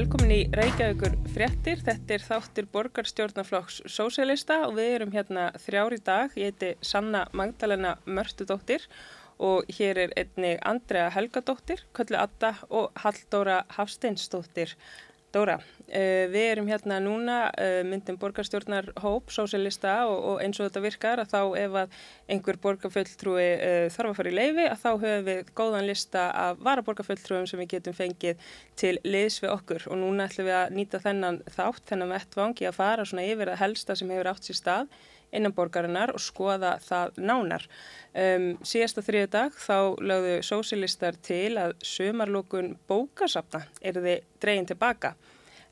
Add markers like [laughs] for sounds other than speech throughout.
velkomin í Reykjavíkur fréttir. Þetta er þáttir borgarstjórnarflokks sósélista og við erum hérna þrjár í dag. Ég heiti Sanna Magdalena Mörtudóttir og hér er einni Andrea Helgadóttir, Köllu Atta og Halldóra Hafsteinsdóttir. Dóra, uh, við erum hérna núna uh, myndum borgarstjórnar hóp, sósélista og, og eins og þetta virkar að þá ef að einhver borgarfulltrúi uh, þarf að fara í leifi að þá höfum við góðan lista af varaborgarfulltrúum sem við getum fengið til liðs við okkur. Og núna ætlum við að nýta þennan þátt, þennan vettvangi að fara svona yfir að helsta sem hefur átt sér stað innan borgarinnar og skoða það nánar. Um, síðasta þriðu dag þá lögðu sósilistar til að sömarlokun bókasapna er þið dreyin tilbaka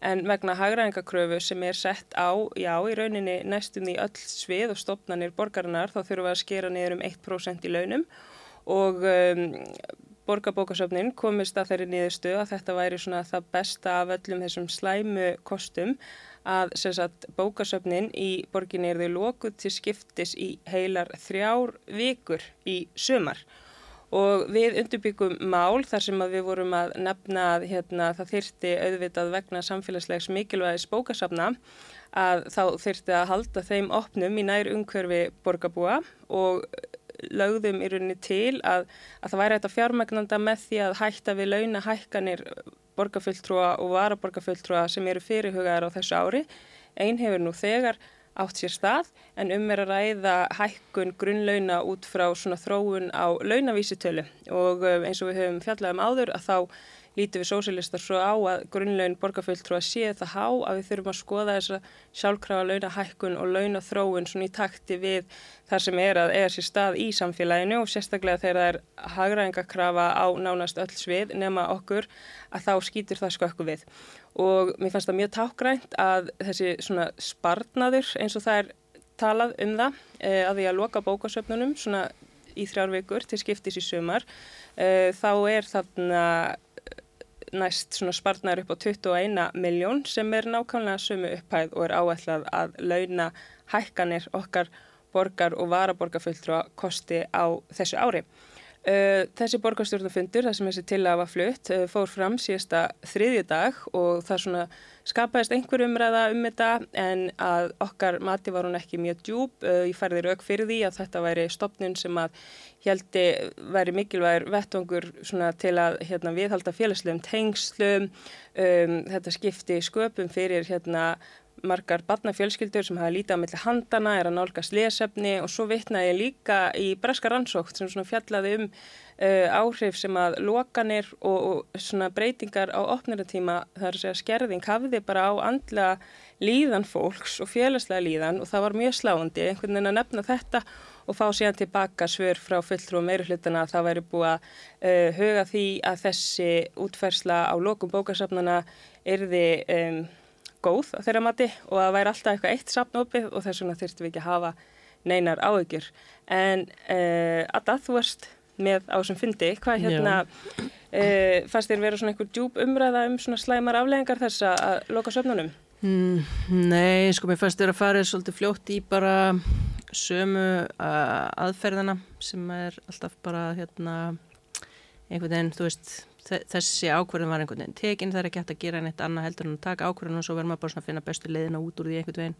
en vegna hagraðingakröfu sem er sett á, já, í rauninni næstum í öll svið og stopnarnir borgarinnar þá þurfum við að skera niður um 1% í launum og um, borgarbókasöfnin komist að þeirri niðurstu að þetta væri svona það besta af öllum þessum slæmu kostum að sagt, bókasöfnin í borginni er þau lókuð til skiptis í heilar þrjár vikur í sömar og við undirbyggum mál þar sem við vorum að nefna að hérna, það þyrti auðvitað vegna samfélagslegs mikilvægis bókasafna að þá þyrti að halda þeim opnum í nær umhverfi borgarbúa og lögðum í rauninni til að, að það væri þetta fjármagnanda með því að hætta við launa hækkanir borgarfulltrúa og varaborgarfulltrúa sem eru fyrirhugaðar á þessu ári. Einn hefur nú þegar átt sér stað en um er að ræða hækkun grunnlauna út frá svona þróun á launavísitölu og eh, eins og við höfum fjallað um áður að þá lítum við sósilistar svo á að grunnlaun borgarfulltrúa sé það há að við þurfum að skoða þessa sjálfkrafa launahækkun og launathróun svona í takti við þar sem er að eiga sér stað í samfélaginu og sérstaklega þegar það er hagraðingakrafa á nánast öll svið nema okkur að þá skýtur það skökku við. Og mér fannst það mjög tákgrænt að þessi svona sparnaður eins og það er talað um það eh, að því að loka bókasöfnunum svona í þrjár vikur til skiptis í sumar eh, þá er þarna næst svona sparnar upp á 21 miljón sem er nákvæmlega sumu upphæð og er áætlað að launa hækkanir okkar borgar og varaborgarfulltrú að kosti á þessu ári. Uh, þessi borgarstjórnafundur, það sem þessi til að var flutt, uh, fór fram síðasta þriðji dag og það svona skapaðist einhver umræða um þetta en að okkar mati var hún ekki mjög djúb. Uh, ég færði rauk fyrir því að þetta væri stopnun sem að heldi væri mikilvægur vettvangur til að hérna, viðhalda félagslegum tengslum, um, þetta skipti sköpum fyrir hérna margar barnafjölskyldur sem hafa lítið á milli handana, er að nálgast lesefni og svo vittnaði líka í breska rannsókt sem fjallaði um uh, áhrif sem að lokanir og, og breytingar á opniratíma þar að skerðing hafiði bara á andla líðan fólks og félagslega líðan og það var mjög sláandi einhvern veginn að nefna þetta og fá síðan tilbaka svör frá fulltrú og meiruflutana að það væri búið að uh, huga því að þessi útfersla á lokum bókasafnana erði um, góð á þeirra mati og að væri alltaf eitthvað eitt sapnopið og þess vegna þurftum við ekki að hafa neinar áökjur. En uh, Adda, þú varst með á sem fundi, hvað hérna uh, fannst þér vera svona einhver djúb umræða um svona slæmar afleggingar þess að loka söfnunum? Mm, nei, sko mér fannst þér að fara svolítið fljótt í bara sömu aðferðina sem er alltaf bara hérna einhvern veginn, þú veist þessi ákverðin var einhvern veginn tekin það er ekki hægt að gera neitt annað heldur en að taka ákverðin og svo verður maður bara að finna bestu leiðina út úr því einhvern veginn.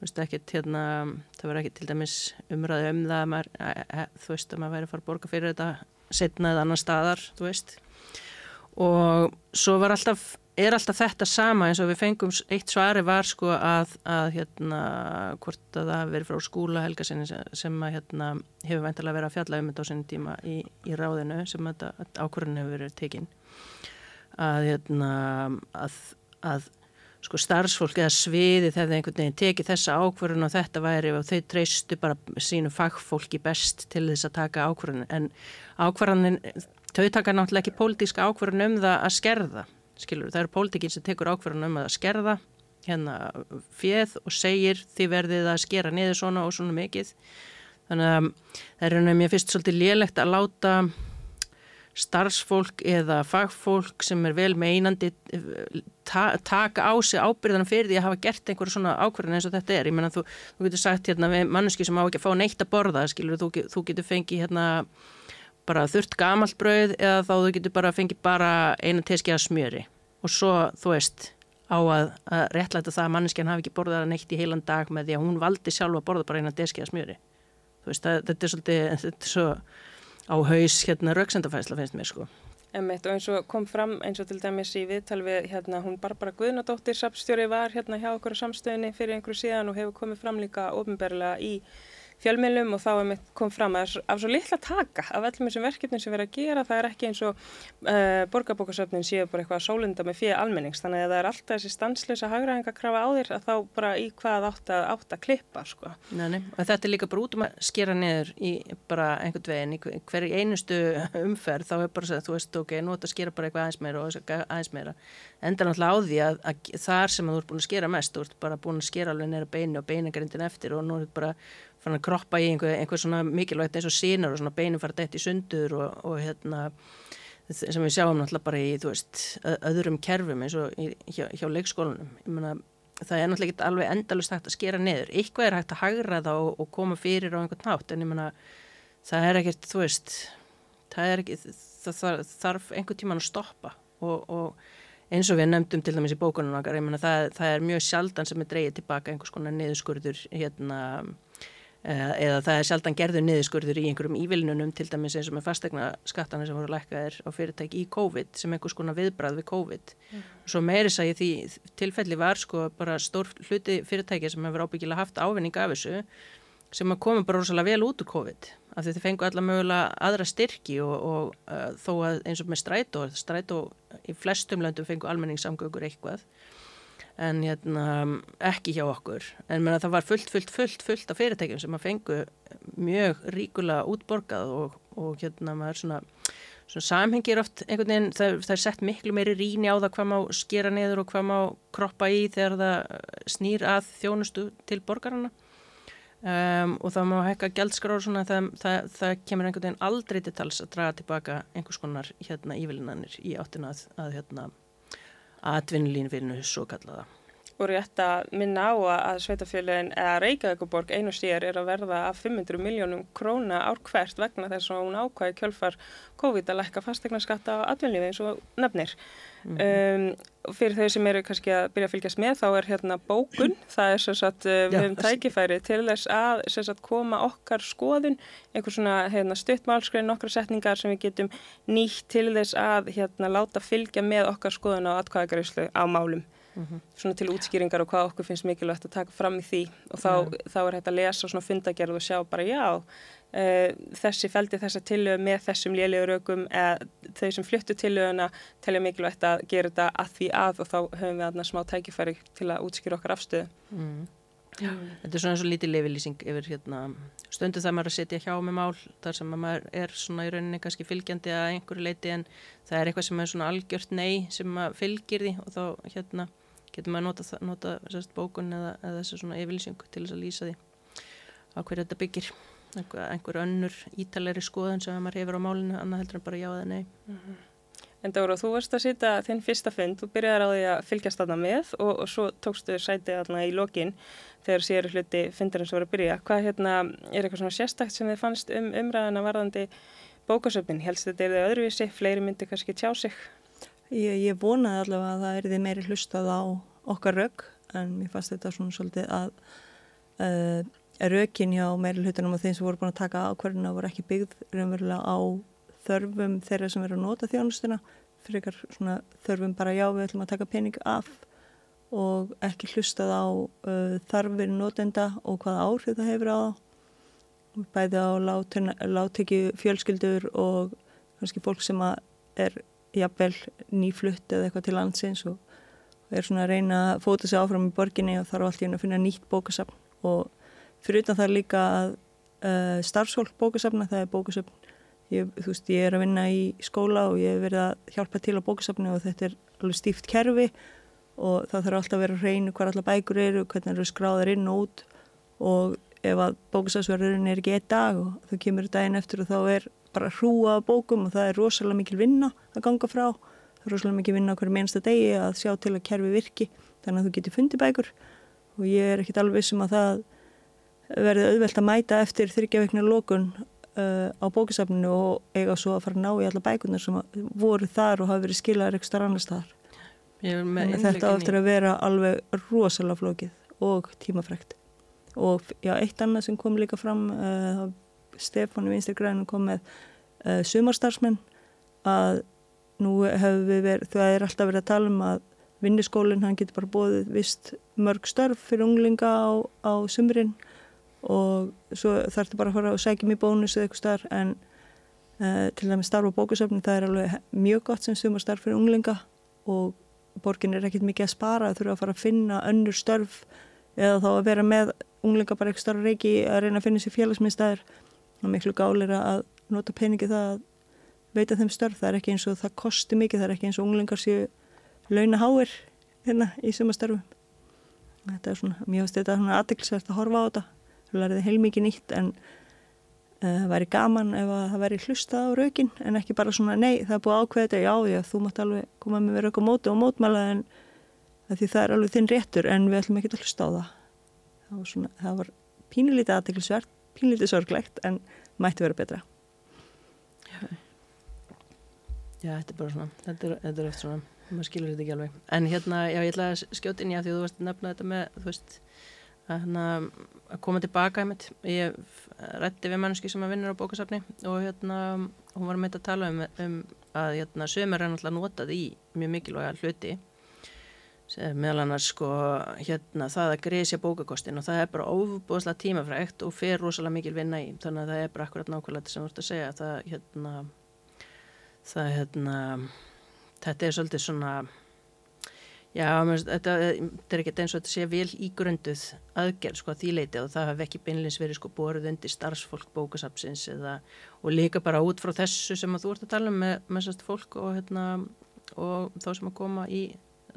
Ekkit, hérna, það verður ekki til dæmis umræði um það maður, e, e, þú veist að maður væri að fara að borga fyrir þetta setna eða annar staðar og svo var alltaf er alltaf þetta sama eins og við fengum eitt svari var sko að, að hérna hvort að það veri frá skúla helgasinni sem að hérna hefur veintilega verið að fjalla um þetta á sinni tíma í, í ráðinu sem að ákvörðin hefur verið tekinn að hérna að, að sko starfsfólk eða sviði þegar einhvern veginn teki þessa ákvörðun og þetta væri og þau treystu bara sínu fagfólki best til þess að taka ákvörðun. En ákvörðunin þau taka náttúrulega ekki pólitíska ákvörðun um það að skerða skilur, það eru pólitikinn sem tekur ákverðan um að skerða hérna fjöð og segir því verðið að skera niður svona og svona mikið. Þannig að það er hérna mér fyrst svolítið lélegt að láta starfsfólk eða fagfólk sem er vel meinandi ta taka á sig ábyrðan fyrir því að hafa gert einhverju svona ákverðin eins og þetta er, ég menna þú, þú getur sagt hérna manneski sem á ekki að fá neitt að borða skilur, þú, þú getur fengið hérna bara þurft gamalt brauð eða þá þú getur bara fengið bara einu teski að smjöri og svo, þú veist, á að, að réttlæta það að manneskjan hafi ekki borðað neitt í heilan dag með því að hún valdi sjálfa að borða bara eina deskiða smjöri. Þú veist, það, þetta er svolítið, þetta er svo á haus hérna rauksendafæsla finnst mér sko. Emmett og eins og kom fram eins og til dæmis í viðtal við hérna hún Barbara Guðnadóttir, sapstjóri var hérna hjá okkur á samstöðinni fyrir einhverju síðan og hefur komið fram líka ofinberlega í fjölmiðlum og þá kom fram að af svo litla taka af öllum þessum verkefnum sem verður að gera það er ekki eins og uh, borgarbókasöfnin séu bara eitthvað sólunda með fyrir almennings. Þannig að það er alltaf þessi stanslösa hagraðingakrafa á þér að þá bara í hvað átt að, átt að klippa sko. Nei, og þetta er líka bara út um að skera niður í bara einhvern veginn í hverju einustu umferð þá er bara að þú veist ok, nú ætti að skera bara eitthvað aðeins meira og aðeins meira. Enda náttúrulega á því að, að þar sem þú ert búin að skera mest, þú ert bara búin að skera alveg neyra beinu og beinagrindin eftir og nú er þetta bara fann að kroppa í einhver, einhver svona mikilvægt eins og sínar og svona beinum fara dætt í sundur og, og hérna sem við sjáum náttúrulega bara í veist öðrum kerfum eins og í, hjá, hjá leikskólanum. Ég menna það er náttúrulega ekki alveg endalust hægt að skera niður. Eitthvað er hægt að hagra það og, og koma fyrir á einhvern nátt en ég menna það er ekkert þú veist það er ekki það, það þarf einhvern tíman að stoppa og, og eins og við nefndum til dæmis í bókunum okkar, ég menna það, það er mjög sjaldan sem er dreyið tilbaka einhvers konar niðurskurður hérna eða það er sjaldan gerður niðurskurður í einhverjum ívilnunum til dæmis eins og með fastegna skattana sem voru lækkaðir á fyrirtæki í COVID sem einhvers konar viðbrað við COVID mm. svo meiri sæði því tilfelli var sko bara stór hluti fyrirtæki sem hefur ábyggilega haft ávinning af þessu sem að koma bara rosalega vel út úr COVID af því þið fengu alla mögulega aðra styrki og, og uh, þó að eins og með strætó strætó í flestum löndum fengu almenningssamgökur eitthvað en hérna, ekki hjá okkur. En menna, það var fullt, fullt, fullt, fullt af fyrirtækjum sem að fengu mjög ríkulega útborgað og, og hérna maður svona, svona samhengir oft einhvern veginn, það, það er sett miklu meiri ríni á það hvað má skera niður og hvað má kroppa í þegar það snýr að þjónustu til borgarna um, og það má hekka gældskráður svona það, það, það kemur einhvern veginn aldrei til tals að draga tilbaka einhvers konar hérna ívilinanir í áttina að, að hérna atvinnulínvinnu svo kallaða. Og rétt að minna á að Sveitafjölinn eða Reykjavíkuborg einu sér er að verða af 500 miljónum króna ár hvert vegna þess að hún ákvæði kjölfar COVID að lækka fastegna skatta á atvinnlífi eins og nefnir. Mm -hmm. um, fyrir þau sem eru kannski að byrja að fylgjast með þá er hérna bókun, það er svo að uh, við höfum tækifæri til þess að sagt, koma okkar skoðun, einhver svona hérna, stuttmálskrein, nokkra setningar sem við getum nýtt til þess að hérna, láta fylgja með okkar skoðun á atkvæðagreyslu á málum mm -hmm. svona til útskýringar og hvað okkur finnst mikilvægt að taka fram í því og þá, mm. þá er hægt að lesa svona fundagerð og sjá bara já Uh, þessi feldi þessa tilögu með þessum lélegur eða þau sem fluttu tilöguna telja mikilvægt að gera þetta að því að og þá höfum við aðna smá tækifæri til að útskýra okkar afstöðu mm. mm. Þetta er svona eins og lítið leifilýsing yfir hérna, stundu það maður að setja hjá með mál þar sem maður er svona í rauninni kannski fylgjandi að einhverju leiti en það er eitthvað sem er svona algjört nei sem fylgir því og þá hérna getur maður nota, nota sérst, bókun eða, eða þessu svona yfirlýsingu til þess að lýsa því á hverju þetta byggir einhver, einhver önnur ítalegri skoðun sem maður hefur á málinu, annað heldur en bara já eða nei mm -hmm. En Dóra, þú varst að sýta þinn fyrsta fund, þú byrjaði á því að fylgjast aðna með og, og svo tókstu sætið aðna í lokin þegar sér hluti fundarinn sem voru að byrja. Hvað hérna, er eitthvað svona sérstakt sem þið fannst um umræðina varðandi bókasöfnin? Helst þetta er þið öðruvísi, fleiri myndi kannski tjá sig? Ég, ég vonaði allavega að það er þið meiri hlustað á okkar rauk en mér fannst þetta svona svolítið að uh, raukin hjá meiri hlutunum og þeim sem voru búin að taka ákverðina voru ekki byggð raunverulega á þörfum þeirra sem eru að nota þjónustuna fyrir ykkar svona þörfum bara já við ætlum að taka pening af og ekki hlustað á uh, þarfir notenda og hvaða áhrif það hefur á það bæði á láttekju fjölskyldur og kannski fólk sem er jafnvel nýflutt eða eitthvað til landsins og er svona að reyna að fóta sig áfram í borginni og þarf alltaf að finna nýtt bókasafn og fyrir utan það líka að uh, starfsfólk bókasafna, það er bókasafn ég, þú veist, ég er að vinna í skóla og ég hef verið að hjálpa til á bókasafni og þetta er alveg stíft kerfi og það þarf alltaf að vera reyna hvað allar bækur eru, hvernig eru skráðar inn og út og ef að bókasafsverðurinn er ekki einn dag og þú kemur daginn eftir og þá er bara hrúa bókum og það er rosalega mikil vinna að ganga frá. Það er rosalega mikil vinna okkur meinsta degi að sjá til að kerfi virki þannig að þú getur fundið bækur og ég er ekkit alveg sem um að það verði auðvelt að mæta eftir þryggjaveikna lókun uh, á bókisafninu og eiga svo að fara að ná í alla bækunar sem voru þar og hafa verið skilaður eitthvað annar staðar. Þetta áttur að vera alveg rosalega flókið og tímafrækt og já, eitt annað sem kom líka fram uh, Stefán í Vinstri-grænum kom með uh, sumarstarfsmenn að nú hefur við verið, það er alltaf verið að tala um að vinniskólinn hann getur bara bóðið vist mörg störf fyrir unglinga á, á sumrin og svo þarf þetta bara að fara og sækja mér bónus eða eitthvað starf en uh, til dæmis starf á bókusöfni það er alveg mjög gott sem sumarstarf fyrir unglinga og borgin er ekkert mikið að spara þurfa að fara að finna önnur störf eða þá að vera með unglinga bara eitthvað starf reiki að reyna að finna sér félagsmiðstæðir og miklu gálir að nota peningi það að veita þeim störf. Það er ekki eins og það kosti mikið það er ekki eins og unglingar séu launaháir hérna í sumastörfum þetta er svona, mjög veist þetta er svona aðdeklisvert að horfa á þetta það lærði heilmikið nýtt en það væri gaman ef það væri hlusta á raugin en ekki bara svona nei það er búið ákveðið já já þú mátt alveg koma með raug og móti og mótmæla en því það er alveg þinn réttur en við ætlum ekki að hlusta á það. Það var, svona, það var pínulítið aðdeklisvert pínlítið sorglegt en mætti vera betra. Já, Já þetta er bara svona þetta er, þetta er eftir svona, maður skilur þetta ekki alveg. En hérna, já ég ætla að skjóta inn að því þú varst að nefna þetta með, þú veist að, hana, að koma tilbaka einmitt. ég rætti við manneski sem að vinnur á bókasafni og hérna hún var með að tala um, um að hérna, sömur er náttúrulega notað í mjög mikilvæga hluti meðal annars sko hérna það að grísja bókakostin og það er bara óbúðslega tímafrægt og fer rosalega mikil vinna í þannig að það er bara akkurat nákvæmlega þetta sem þú ert að segja það hérna það hérna þetta er svolítið svona já þetta, þetta er ekkert eins og þetta sé vel ígrunduð aðgerð sko að því leiti og það hef ekki beinleins verið sko boruð undir starfsfólk bókasapsins eða og líka bara út frá þessu sem að þú ert að tala um með, með sérst fólk og hérna og þá sem að koma í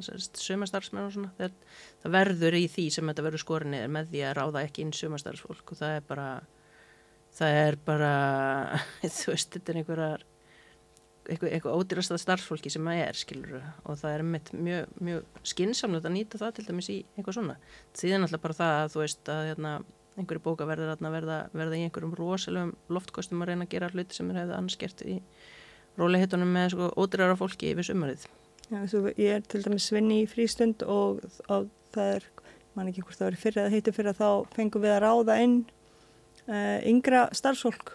sumastarfsmenn og svona það, það verður í því sem þetta verður skorinni með því að ráða ekki inn sumastarfsfólk og það er bara það er bara [laughs] þú veist, þetta er einhverjar eitthvað, eitthvað ódýrasta starfsfólki sem það er skilur og það er mjög, mjög, mjög skinsamlega að nýta það til dæmis í eitthvað svona. Síðan alltaf bara það að þú veist að hérna, einhverju bóka verður að verða, verða í einhverjum rosalegum loftkostum að reyna að gera hluti sem er hefðið annars gert í róleihitunum með sko, ódýrara fólki yfir sumarið. Já, svo ég er til dæmis svinni í frístund og á, það er, mann ekki hvort það var fyrir að heiti fyrir að þá fengum við að ráða inn uh, yngra starfsfólk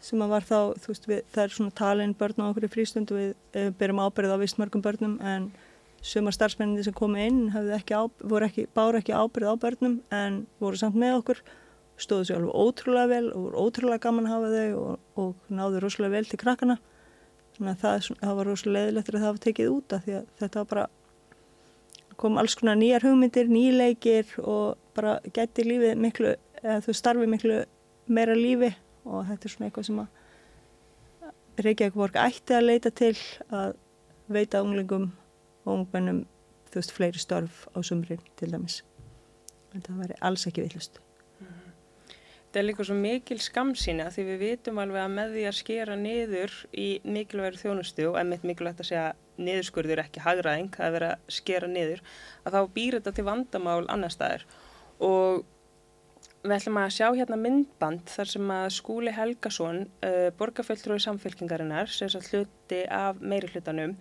sem að var þá, þú veist, við, það er svona talin börn á okkur í frístund og við uh, byrjum ábyrðið á vist mörgum börnum en sumar starfsmenninni sem komi inn ekki á, ekki, báru ekki ábyrðið á börnum en voru samt með okkur stóðu sér alveg ótrúlega vel og voru ótrúlega gaman að hafa þau og, og náðu rosalega vel til krakkana. Þannig að það, það var rosalega leðilegt að það var tekið út af því að þetta var bara kom alls konar nýjar hugmyndir, nýleikir og bara gæti lífið miklu, eða þú starfið miklu meira lífi og þetta er svona eitthvað sem að Reykjavík borg ætti að leita til að veita unglingum og ungmennum þú veist fleiri störf á sumrin til dæmis. En það væri alls ekki villust þetta er líka svo mikil skamsýna því við vitum alveg að með því að skera niður í mikilvægur þjónustu og emitt mikilvægt að segja niðurskurður ekki hagraðing að vera skera niður að þá býr þetta til vandamál annar staðir og við ætlum að sjá hérna myndband þar sem að skúli Helgason uh, borgarfjöldrúi samfélkingarinnar sem er hluti af meiri hlutanum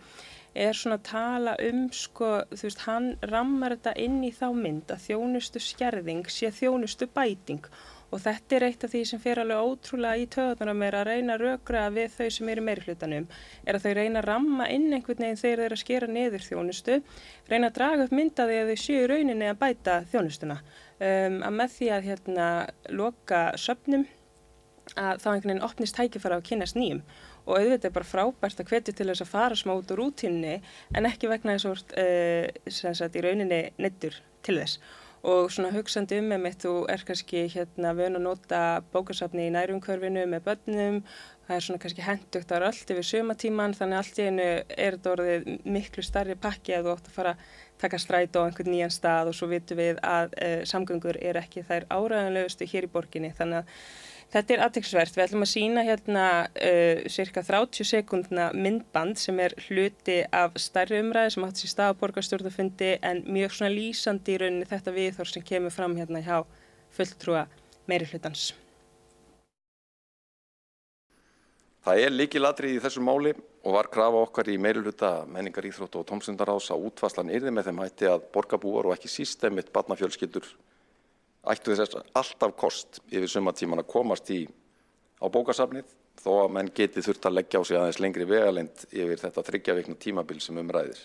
er svona að tala um sko, þú veist, hann rammar þetta inn í þá mynd að þjónustu skerðing sé þjónustu bæting. Og þetta er eitt af því sem fyrir alveg ótrúlega í töðunum er að reyna að rökra við þau sem eru meiri hlutanum er að þau reyna að ramma inn einhvern veginn þegar þeir eru að skera niður þjónustu reyna að draga upp myndaði að þau séu rauninni að bæta þjónustuna um, að með því að hérna loka söpnum að þá einhvern veginn opnist tækifara á kynast nýjum. Og auðvitað er bara frábært að hvetja til þess að fara smá út úr rútinni en ekki vegna þess að uh, í rauninni nettur til þess og svona hugsandi um með þú er kannski hérna vön að nota bókarsafni í nærumkörfinu með börnum, það er svona kannski hendugt ára allt yfir sumatíman þannig allt í einu er þetta orðið miklu starri pakki að þú ótt að fara að taka stræt á einhvern nýjan stað og svo vitum við að uh, samgöngur er ekki þær áræðanlegustu hér í borginni. Þannig að Þetta er aðtæksvert. Við ætlum að sína hérna uh, cirka 30 sekundna myndband sem er hluti af starri umræði sem átt sér stað á borgarstjórnafundi en mjög svona lýsandi í rauninni þetta viðhór sem kemur fram hérna hjá fulltrúa meiri hlutans. Það er líkilatrið í þessu máli og var krafa okkar í meiruluta menningar íþrótt og tómsundaráðs að útfaslan yrði með þeim hætti að borgarbúar og ekki sístemitt barnafjölskyldur ættu þess alltaf kost yfir sumatíman að komast í á bókasafnið þó að menn geti þurft að leggja á sig aðeins lengri vegalend yfir þetta þryggjaveikna tímabil sem umræðir.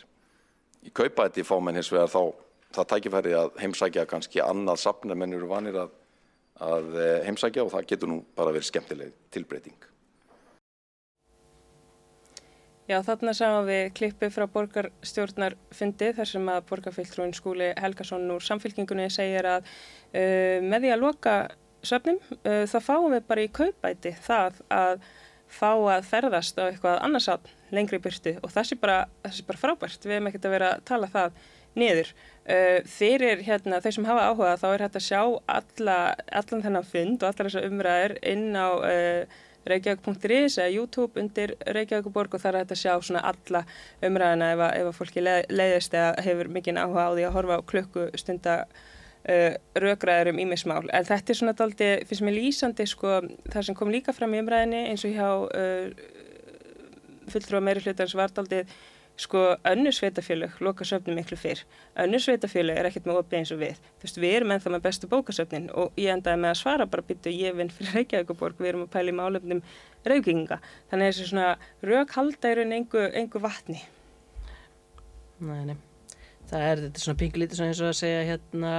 Í kaupæti fá menn hins vegar þá það tækifæri að heimsækja kannski annað safn en menn eru vanir að, að eh, heimsækja og það getur nú bara verið skemmtileg tilbreyting. Já, þarna sáum við klippi frá borgarstjórnarfundi þar sem að borgarfylgtrúin skúli Helgason úr samfélkingunni segir að uh, með því að loka söfnum uh, þá fáum við bara í kaupæti það að fá að ferðast á eitthvað annarsátt lengri byrtu og það sé bara, bara frábært, við hefum ekkert að vera að tala það niður. Uh, hérna, þeir sem hafa áhuga þá er hægt að sjá alla, allan þennan fund og allar þessar umræður inn á uh, reykjavík.is eða YouTube undir Reykjavíkuborg og það er hægt að sjá svona alla umræðina ef að, ef að fólki leið, leiðist eða hefur mikinn áhuga á því að horfa á klukku stunda uh, rökraður um ímismál. En þetta er svona daldi, finnst mér lýsandi sko, það sem kom líka fram í umræðinni eins og hjá uh, fulltrúa meiri hlutans var daldi sko önnu sveitafélög loka söfnum miklu fyrr. Önnu sveitafélög er ekkert með opið eins og við. Þú veist, við erum ennþá með bestu bókasöfnin og ég endaði með að svara bara byttu ég vinn fyrir Reykjavíkuborg, við erum að pæla í málefnum rauginga. Þannig að þessi svona rauk halda raun einhver, einhver vatni. Nei, nei. Það er þetta svona pinglítið svona eins og að segja hérna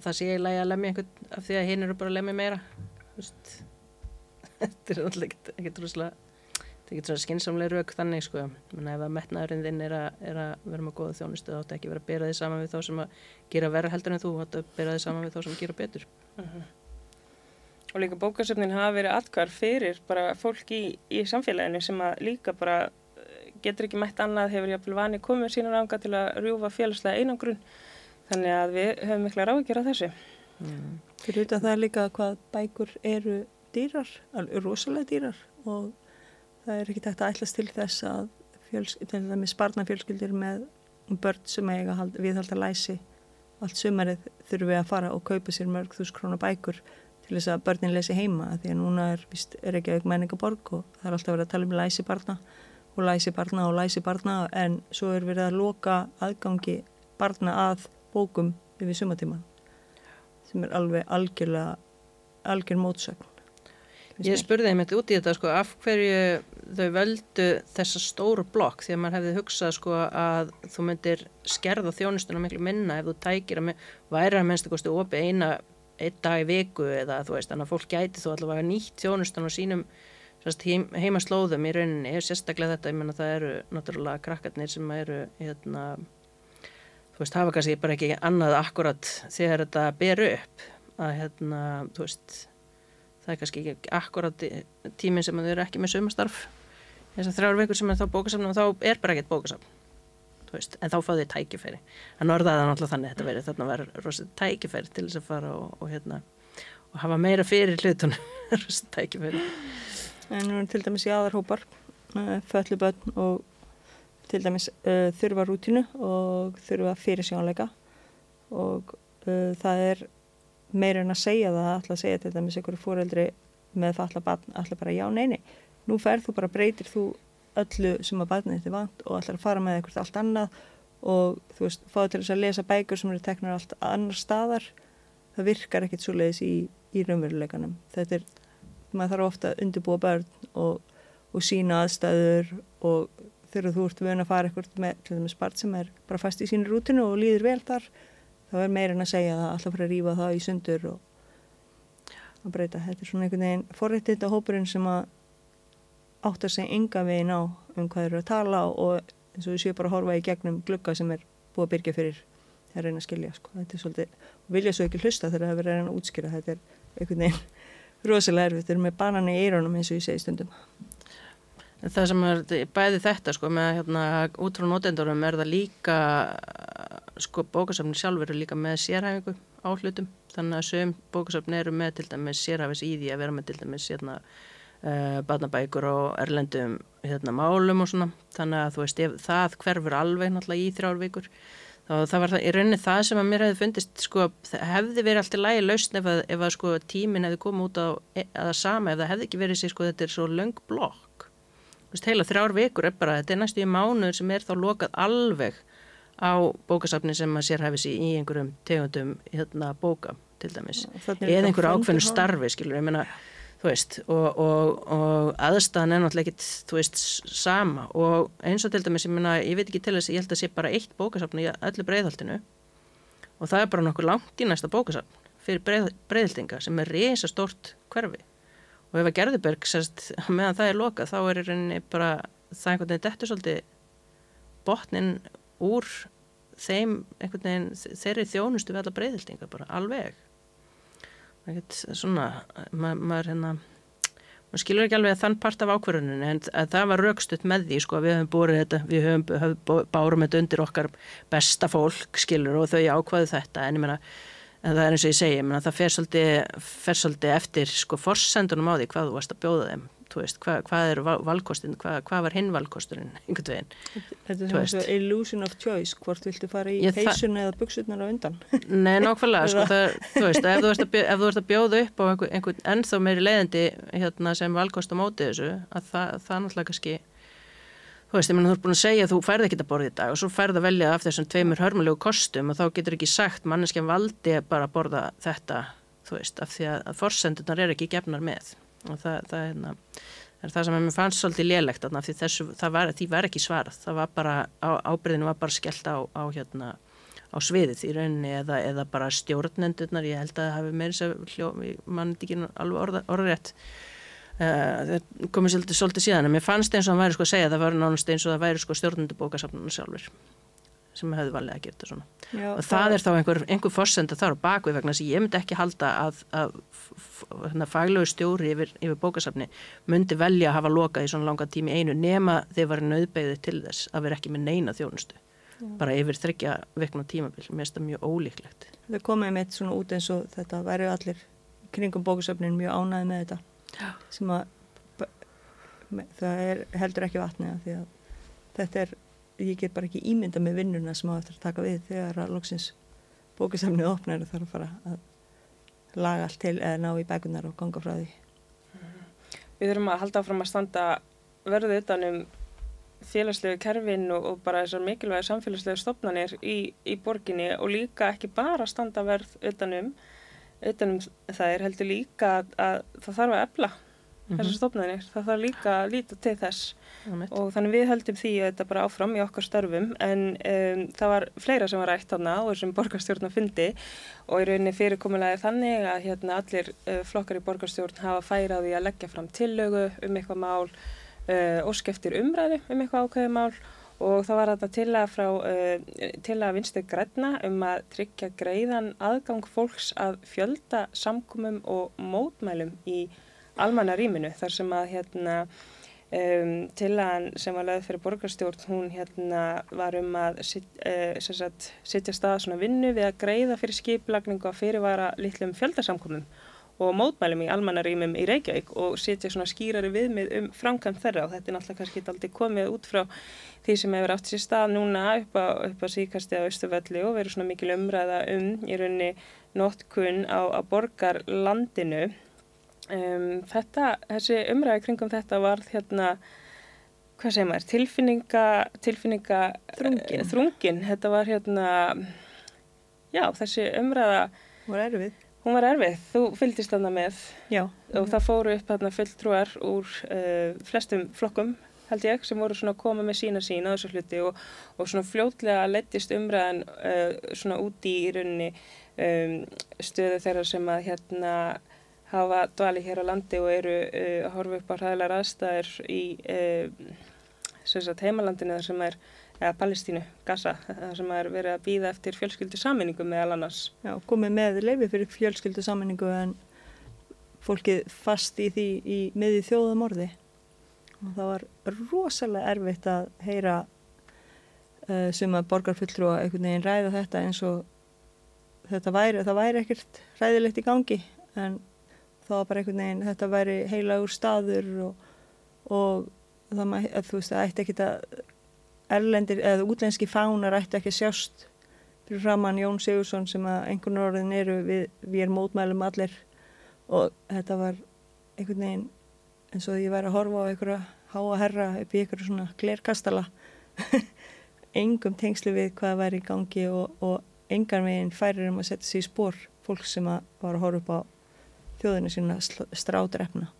það sé ég lægi að lemja einhvern af því að hinn eru bara að lemja meira. [laughs] Þetta er alltaf ekkert það getur svona skinsamlega rauk þannig sko menna ef að metnaðurinn þinn er að, er að vera með góða þjónustu þá ætti ekki vera að bera þið saman við þá sem að gera verða heldur en þú ætti að bera þið saman við þá sem gera betur uh mhm. -huh. Og líka bókasöfnin hafa verið atkvar fyrir bara fólk í, í samfélaginu sem að líka bara eh, getur ekki mætt annað hefur jáfnvel vani komið sína ranga til að rjúfa félagslega einangrun þannig að við höfum mikla ráðgjör á þessu. Fyrir þetta það er líka hvað bækur eru dýrar, alveg rosalega dýrar og það er ekki tægt að ætlas til þess að barnafjölskyldir með börn sem eiga viðhalda læsi allt sumarið þurfum við að fara og kaupa sér mörg þús krónar bækur til þess að börnin lesi heima því að núna er, víst, er ekki auk menningaborg og það er alltaf verið að tala um læsi barna og læsi barna og læsi barna en svo er verið að loka aðgangi barna að bókum yfir sumatíman sem er alveg algjörlega algjör mótsögn Ég spurði einmitt út í þetta sko af hverju þau völdu þessa stóru blokk því að maður hefði hugsað sko að þú myndir skerða þjónustuna miklu minna ef þú tækir að væri að mennstu kosti opi eina einn dag í viku eða þú veist þannig að fólk gæti þú allavega nýtt þjónustan og sínum heim, heimaslóðum í rauninni er sérstaklega þetta, ég menna það eru náttúrulega krakkarnir sem eru hérna þú veist hafa kannski bara ekki annað akkurat þegar þetta ber upp að hérna þú veist það er kannski ekki akkurat tíminn sem þau eru ekki með sömastarf þess að þrjár vekur sem er þá bókasafn og þá er bara ekkert bókasafn en þá fáðu þið tækifæri. Að norðaða náttúrulega þannig þetta verið þarna var rosalega tækifæri til þess að fara og, og hérna og hafa meira fyrir hlutunum. [laughs] Rosalega tækifæri. En nú er til dæmis í aðarhópar uh, fölluböld og til dæmis uh, þurfa rútinu og þurfa fyrir sjónleika og uh, það er meira en að segja það alltaf að segja til dæmis einhverju fóreldri með falla barn alltaf bara já, neini nú ferð þú bara breytir þú öllu sem að barnið þetta er vant og alltaf að fara með eitthvað allt annað og þú veist, fáðu til þess að lesa bækur sem eru teknar allt annar staðar. Það virkar ekkert svo leiðis í, í raunveruleikanum. Þetta er, maður þarf ofta að undirbúa börn og, og sína aðstæður og þegar þú ert vöna að fara eitthvað með til dæmis barn sem er bara fast í sínu rútinu og líður vel þar þá er meirinn að segja að alltaf fyrir að rýfa það í sundur og að breyta. Þetta er svona einhvern veginn forrættið á hópurinn sem að átt að segja enga veginn á um hvað eru að tala og eins og við séum bara að horfa í gegnum glugga sem er búið að byrja fyrir að reyna að skilja. Sko. Þetta er svolítið, vilja svo ekki hlusta þegar það er verið að reyna að útskýra. Þetta er einhvern veginn [laughs] rosalega erfitt. Þetta er með banani í eironum eins og ég segi stundum. Það sem er bæði þetta sko með hérna út frá notendurum er það líka sko bókasafni sjálfur eru líka með sérhæfingu á hlutum. Þannig að sögum bókasafni eru með til dæmis sérhæfis í því að vera með til dæmis hérna uh, barnabækur og erlendum hérna málum og svona. Þannig að þú veist ef það hverfur alveg náttúrulega í þrjár vikur þá það var það í rauninni það sem að mér hefði fundist sko hefði verið alltaf lægi lausn ef að, ef að sko tímin hefði komið út á e, að það sama ef það hefði ekki verið sér sko þetta er svo löng blokk. Heila þrjár vikur er bara, þetta er næstu í mánuður sem er þá lokað alveg á bókasafni sem að sér hefði sér í einhverjum tegundum hérna bóka til dæmis, eða einhverju ákveðnu starfi skilur, ég meina, þú veist og, og, og aðstæðan er náttúrulega ekkit, þú veist, sama. Og eins og til dæmis, ég meina, ég veit ekki til þess ég held að sé bara eitt bókasafni í öllu breyðhaltinu og það er bara nokkuð langt í næsta bókasafn fyrir breið, breyðhaldinga sem er reysa stort hverfi. Og ef að Gerðuberg sérst, [laughs] meðan það er lokað þá er bara það einhvern veginn dettur svolítið botnin úr þeim einhvern veginn þeirri þjónustu við alla breyðhildinga bara alveg. Svona ma maður hérna maður skilur ekki alveg að þann part af ákverðuninu en það var raukstutt með því sko við höfum búið þetta, við höfum, höfum bárum þetta undir okkar besta fólk skilur og þau ákvaðu þetta en ég menna en það er eins og ég segi, menna, það fer svolítið, fer svolítið eftir sko forsendunum á því hvað þú varst að bjóða þeim veist, hvað, hvað er valkostin, hvað, hvað var hinn valkosturinn Þetta er svona illusion of choice, hvort viltu fara í peysun eða buksunar á undan. Nei, [laughs] nákvæmlega, sko, það, þú veist ef þú ert að, ef þú ert að bjóða upp á einhvern, einhvern ennþá meiri leiðandi hérna, sem valkost á mótið þessu, að það, það náttúrulega kannski Þú veist, ég menn þú ert búin að segja að þú færði ekki að borða í dag og svo færði að velja af þessum tveimur hörmulegu kostum og þá getur ekki sagt manneskja valdi bara að borða þetta, þú veist, af því að, að forsendunar er ekki gefnar með og það, það, hérna, er það sem ég fannst svolítið lélegt af því þessu, var, því var ekki svarað, það var bara, á, ábyrðinu var bara skellt á, á, hérna, á sviðið í rauninni eða, eða bara stjórnendurnar, ég held að það hefði meirins að mann ekki alveg orða, orðrétt. Uh, það komið svolítið, svolítið síðan en mér fannst eins og það væri sko að segja það var nánast eins og það væri sko stjórnundu bókasafnuna sjálfur sem hefði valið að gera þetta svona. Já, og það, það er þá einhver, einhver fórsenda þar á bakvið vegna þess að ég myndi ekki halda að, að, að faglögu stjóri yfir, yfir bókasafni myndi velja að hafa lokað í svona langa tími einu nema þeir varu nöðbeigði til þess að vera ekki með neina þjónustu. Já. bara yfir þryggja vekna tímabil. Mér finnst það mjög ólíklegt. Það komið með svona út eins og þetta væri allir kringum bókasafnin mjög ánæði með þetta. Sem að það er, heldur ekki vatni að því að þetta er, ég get bara ekki ímynda með vinnuna sem á eftir að taka við þegar að loksins bókisamnið opnar og þarf að fara að laga allt til eða ná í bækunar og ganga frá því Við þurfum að halda áfram að standa verðu utanum félagslegu kerfin og, og bara þessar mikilvægi samfélagslegu stopnarnir í, í borginni og líka ekki bara standa verð utanum utanum það er heldur líka að, að það þarf að efla. Þessar stofnæðinir, það þarf líka að líta til þess. Og þannig við heldum því að þetta bara áfram í okkar störfum en um, það var fleira sem var rætt þarna og þessum borgarstjórn að fundi og í rauninni fyrirkomulega þannig að hérna allir uh, flokkar í borgarstjórn hafa færaði að leggja fram tillögu um eitthvað mál uh, og skeftir umræði um eitthvað ákveði mál. Og það var þetta til að frá uh, að vinstu græna um að tryggja greiðan aðgang fólks að fjölda samkumum og mótmælum í almanna rýminu þar sem að hérna um, til að sem var lögð fyrir borgarstjórn hún hérna var um að sit, uh, sagt, sitja stað svona vinnu við að greiða fyrir skiplagningu að fyrirvara litlum fjöldasamkumum og mótmælum í almannarímum í Reykjavík og setja svona skýrari viðmið um framkvæmt þeirra og þetta er náttúrulega kannski aldrei komið út frá því sem hefur átt sér stað núna upp á, upp á síkasti á Östufelli og verið svona mikil umræða um í rauninni nótkunn á, á borgarlandinu. Um, þetta, þessi umræði kringum þetta var hérna, hvað segir maður, tilfinninga, tilfinninga þrungin. þrungin. Þetta var hérna, já þessi umræða var erfið. Hún var erfið, þú fylgdist þarna með Já. og það fóru upp þarna fulltrúar úr uh, flestum flokkum held ég sem voru svona að koma með sína sína á þessu hluti og, og svona fljótlega lettist umræðan uh, svona úti í rauninni um, stöðu þeirra sem að hérna hafa dvali hér á landi og eru uh, að horfa upp á hraðilega raðstæðir í heimalandinu þar sem er eða Palestínu, Gaza, það sem er verið að býða eftir fjölskyldu sammenningu meðal annars. Já, komið með leifi fyrir fjölskyldu sammenningu en fólkið fast í því í miði þjóðamorði og það var rosalega erfitt að heyra uh, sem að borgarfulltrú að einhvern veginn ræða þetta eins og þetta væri, það væri ekkert ræðilegt í gangi en það var bara einhvern veginn, þetta væri heilagur staður og, og það, þú veist, það ætti ekkert að erlendir eða útlenski fánar ætti ekki að sjást fyrir framann Jón Sigursson sem að einhvern orðin eru við, við erum mótmælum allir. Og þetta var einhvern veginn eins og ég væri að horfa á einhverja háa herra upp í ykkur svona glerkastala. [laughs] Engum tengslu við hvað væri í gangi og, og engan veginn færir um að setja sér í spór fólk sem að var að horfa upp á þjóðinu sína strádrefna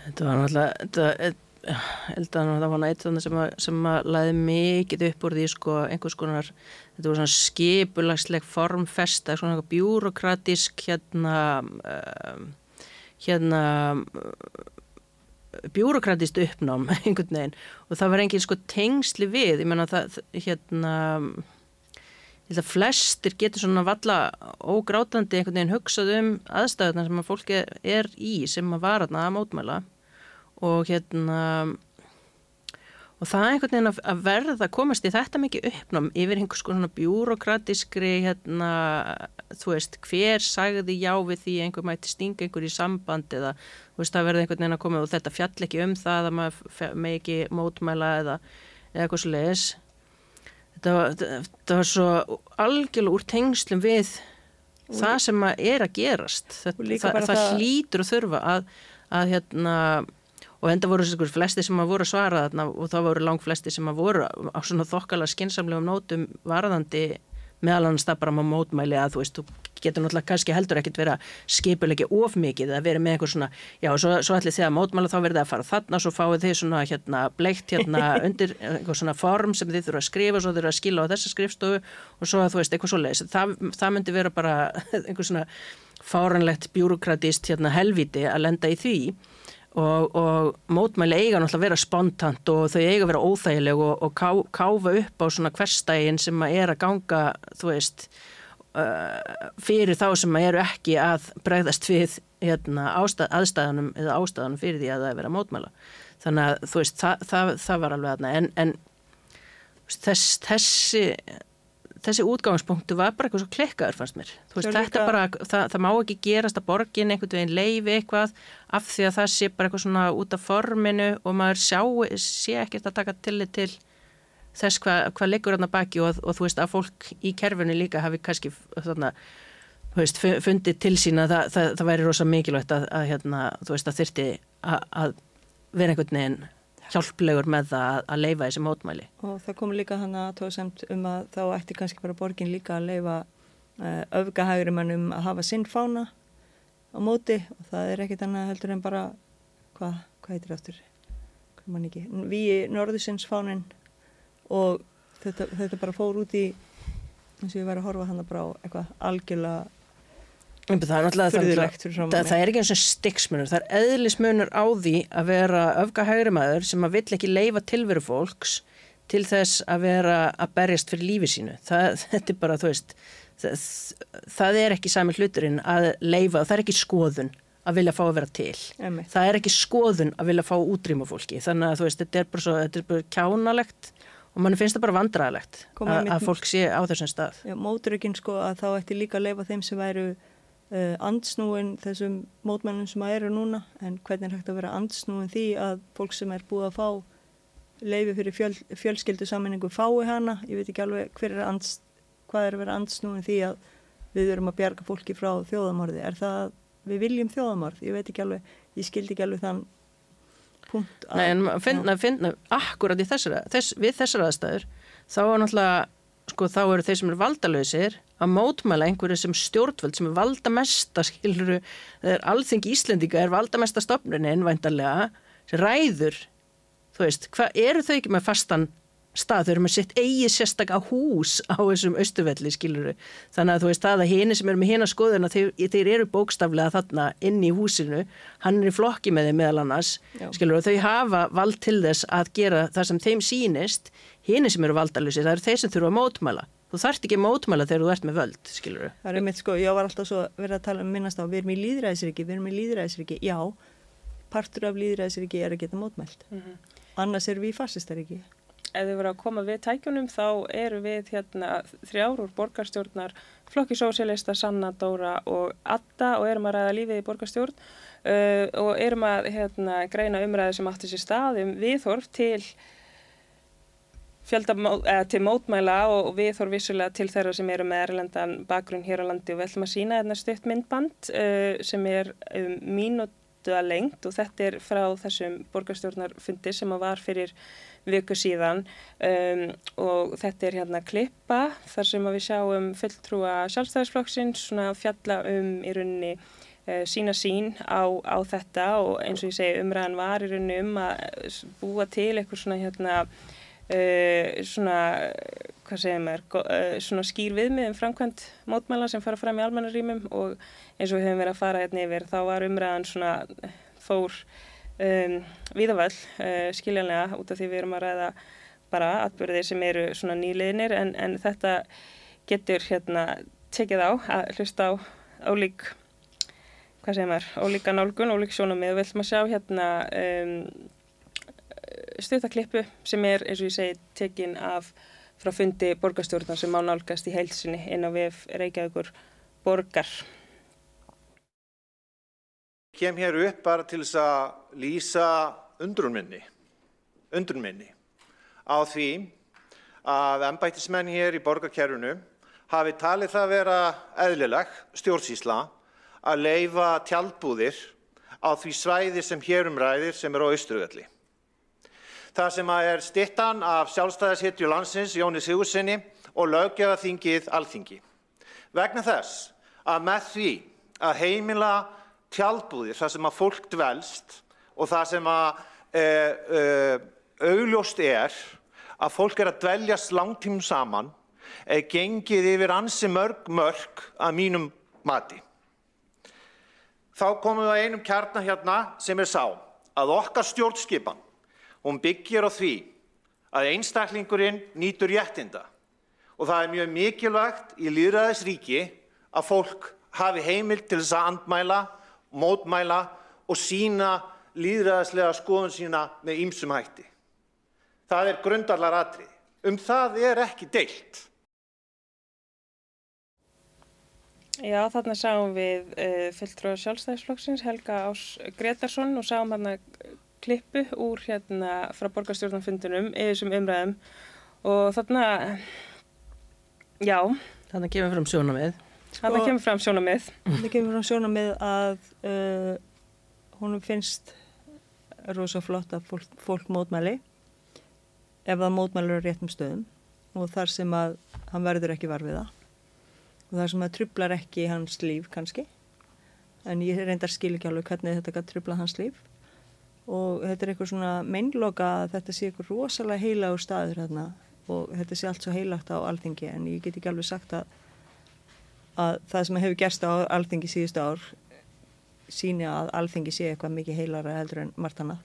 Þetta var náttúrulega þetta var náttúrulega eitt sem að, sem að laði mikið upp úr því sko einhvers konar, þetta var svona skipulagsleg formfesta, svona bjúrokratisk hérna um, hérna bjúrokratist uppnám [laughs] einhvern veginn. Og það var engin sko tengsli við, ég menna það hérna ég held að flestir getur svona valla ógrátandi einhvern veginn hugsað um aðstæðuna sem að fólki er í sem að vara þarna að mótmæla. Og hérna og það er einhvern veginn að verða að komast í þetta mikið uppnám yfir einhvers konar bjúrokratiskri hérna, þú veist, hver sagði já við því einhver mæti stinga einhver í samband eða þú veist, það verði einhvern veginn að koma og þetta fjall ekki um það að maður með ekki mótmæla eða, eða eitthvað svo leiðis þetta var, þetta var svo algjörlega úr tengslum við það sem er að gerast. Það, það, það hlýtur að þurfa að, að hérna og enda voru sérstaklega flesti sem að voru að svara þarna og þá voru langt flesti sem að voru á svona þokkala skinsamlegum nótum varðandi meðal annars það bara maður mótmæli að þú veist, þú getur náttúrulega kannski heldur ekkert vera skipulegi of mikið að vera með einhver svona, já, svo, svo ætli þið að mótmæla þá verður það að fara þarna, svo fáið þið svona hérna bleikt hérna [laughs] undir einhver svona form sem þið þurfa að skrifa, svo þurfa að skila á þessa skrifstofu og svo að þú veist, eitthvað svo leiðis það, það myndi vera bara [laughs] einhver svona fáranlegt bjúrokratist hérna helviti að lenda í því. Og, og mótmæli eiga náttúrulega að vera spontant og þau eiga að vera óþægileg og, og ká, káfa upp á svona hverstægin sem að er að ganga þú veist fyrir þá sem eru ekki að bregðast við hérna, ástæð, aðstæðanum eða ástæðanum fyrir því að það er verið að mótmæla þannig að þú veist það, það, það var alveg aðna en, en þess, þessi þessi útgangspunktu var bara eitthvað svo klikkaður fannst mér. Veist, þetta bara, það, það má ekki gerast að borgin einhvern veginn leifi eitthvað af því að það sé bara eitthvað svona út af forminu og maður sjá, sé ekkert að taka tillit til þess hvað hva liggur þarna baki og, og þú veist að fólk í kerfinu líka hafi kannski þarna, veist, fundið til sína að það, það, það væri rosa mikilvægt að, að hérna, þú veist að þyrti að, að vera einhvern veginn hjálplegur með það að leifa þessi mótmæli. Og það kom líka þannig að tóðsemt um að þá ætti kannski bara borgin líka að leifa uh, öfgahægurimannum að hafa sinn fána á móti og það er ekkit annað heldur en bara, hvað, hvað heitir það aftur? Við norðusins fánin og þetta, þetta bara fór út í eins og ég væri að horfa hann að brá eitthvað algjörlega Það er, það, það er ekki eins og styggsmunur, það er eðlismunur á því að vera öfgahægri maður sem að vill ekki leifa tilveru fólks til þess að vera að berjast fyrir lífi sínu. Það, [laughs] þetta er bara, þú veist, það, það er ekki sami hluturinn að leifa, það er ekki skoðun að vilja fá að vera til. Emi. Það er ekki skoðun að vilja fá útrýma fólki. Þannig að þú veist, þetta er bara, svo, þetta er bara kjánalegt og mann finnst það bara vandraðalegt að, fólk sé á þessum stað. Móturökinn sko að þá ætti líka að leifa þeim sem væru uh, andsnúin þessum mótmennum sem að eru núna. En hvernig er hægt að vera andsnúin því að fólk sem er búið að fá leiði fyrir fjöl, fjölskyldu sammenningu fái hana, ég veit ekki alveg er ands, hvað er að vera andsnúin því að við verum að bjarga fólki frá þjóðamorði, er það að við viljum þjóðamorð, ég veit ekki alveg ég skildi ekki alveg þann punkt að, Nei en finna, finna akkurat þessara, þess, við þessar aðstæður þá er náttúrulega sko þá eru þeir sem eru valdalöysir að mótmæla einhverju sem stjórnvöld sem er valdamesta skiluru, þegar alþengi Íslendinga er valdamesta stopnurni ennvæntalega, sem ræður þú veist, hvað eru þau ekki með fastan stað, þau eru með sitt eigi sérstak á hús á þessum austuvelli skiluru, þannig að þú veist það að hini sem eru með hina skoðuna, þeir, þeir eru bókstaflega þarna inn í húsinu hann er í flokki með þeim meðal annars skiluru, þau hafa vald til þess að gera það sem þeim sínist hini sem eru valdalusi, það eru þeir sem þurfa að mótmæla þú þarft ekki mótmæla þegar þú ert með völd, skilur þú? Það er mitt sko, ég var alltaf svo verið að tala um minnast á, við erum í líðræðisriki, við erum í líðræðisriki, já, partur af líðræðisriki er að geta mótmælt, mm -hmm. annars erum við í fasistaríki. Ef við verðum að koma við tækjunum þá eru við hérna þrjár úr borgarstjórnar, Flokki Sósialista, Sanna, Dóra og Atta og erum að ræða lífið í borgarstjórn uh, og erum að hérna, greina umræði sem átti sér stað um viðhorf til fjölda til mótmæla og við þór vissulega til þeirra sem eru með erlendan bakgrunn hér á landi. Og við ætlum að sína hérna stutt myndband uh, sem er um, stendu að lengt og þetta er frá þessum borgarstjórnarfundi sem að var fyrir viku síðan. Um, og þetta er hérna klippa þar sem að við sjáum fulltrúa sjálfstæðisflokksins svona fjalla um í rauninni uh, sína sín á, á þetta og eins og ég segi umræðan var í rauninni um að búa til eitthvað svona hérna Uh, svona, hvað segir maður, uh, svona skýr viðmið um framkvæmt mótmæla sem fara fram í almannarímum og eins og við höfum verið að fara hérna yfir þá var umræðan svona fór um, viðavall uh, skiljanlega út af því við erum að ræða bara atbyrðir sem eru svona nýliðinir en, en þetta getur hérna tekið á að hlusta á ólík, hvað segir maður, ólíka nálgun, ólík sjónamið og við ætlum að sjá hérna um, stuttaklipu sem er eins og ég segi tekin af frá fundi borgarstjórnar sem má nálgast í heilsinni inn á VF Reykjavíkur borgar. Kem hér upp bara til þess að lýsa undrunminni, undrunminni á því að ennbættismenn hér í borgarkerfunu hafi talið það vera eðlileg stjórnsísla að leifa tjaldbúðir á því svæði sem hér umræðir sem er á Östurvelli. Það sem er stittan af sjálfstæðishittju landsins Jóni Sigursinni og löggefaþingið Alþingi. Vegna þess að með því að heimila tjaldbúðir þar sem að fólk dvelst og það sem að e, e, augljóst er að fólk er að dveljast langtímum saman er gengið yfir ansi mörg mörg að mínum mati. Þá komum við að einum kjarnar hérna sem er sá að okkar stjórnskipan Hún byggir á því að einstaklingurinn nýtur réttinda og það er mjög mikilvægt í líðræðisríki að fólk hafi heimil til þess að andmæla, mótmæla og sína líðræðislega skoðun sína með ýmsum hætti. Það er grundarlar atrið. Um það er ekki deilt. Já, þarna sáum við uh, fulltrúar sjálfstæðisflokksins Helga Ás Gretarsson og sáum hann að klippu úr hérna frá borgarstjórnarfundunum yfir þessum umræðum og þarna, já. Þarna kemur fram sjónamið. Sko, þarna kemur fram sjónamið. Þarna kemur fram sjónamið að uh, húnum finnst rosa flott að fólk, fólk mótmæli ef það mótmælur á réttum stöðum og þar sem að hann verður ekki varfiða og þar sem að trublar ekki hans líf kannski. En ég reyndar skil ekki alveg hvernig þetta kann trubla hans líf. Og þetta er eitthvað svona meinloka að þetta sé eitthvað rosalega heilagur staður hérna og þetta sé allt svo heilagt á alþingi en ég get ekki alveg sagt að, að það sem hefur gerst á alþingi síðustu ár síni að alþingi sé eitthvað mikið heilara heldur en margt annað.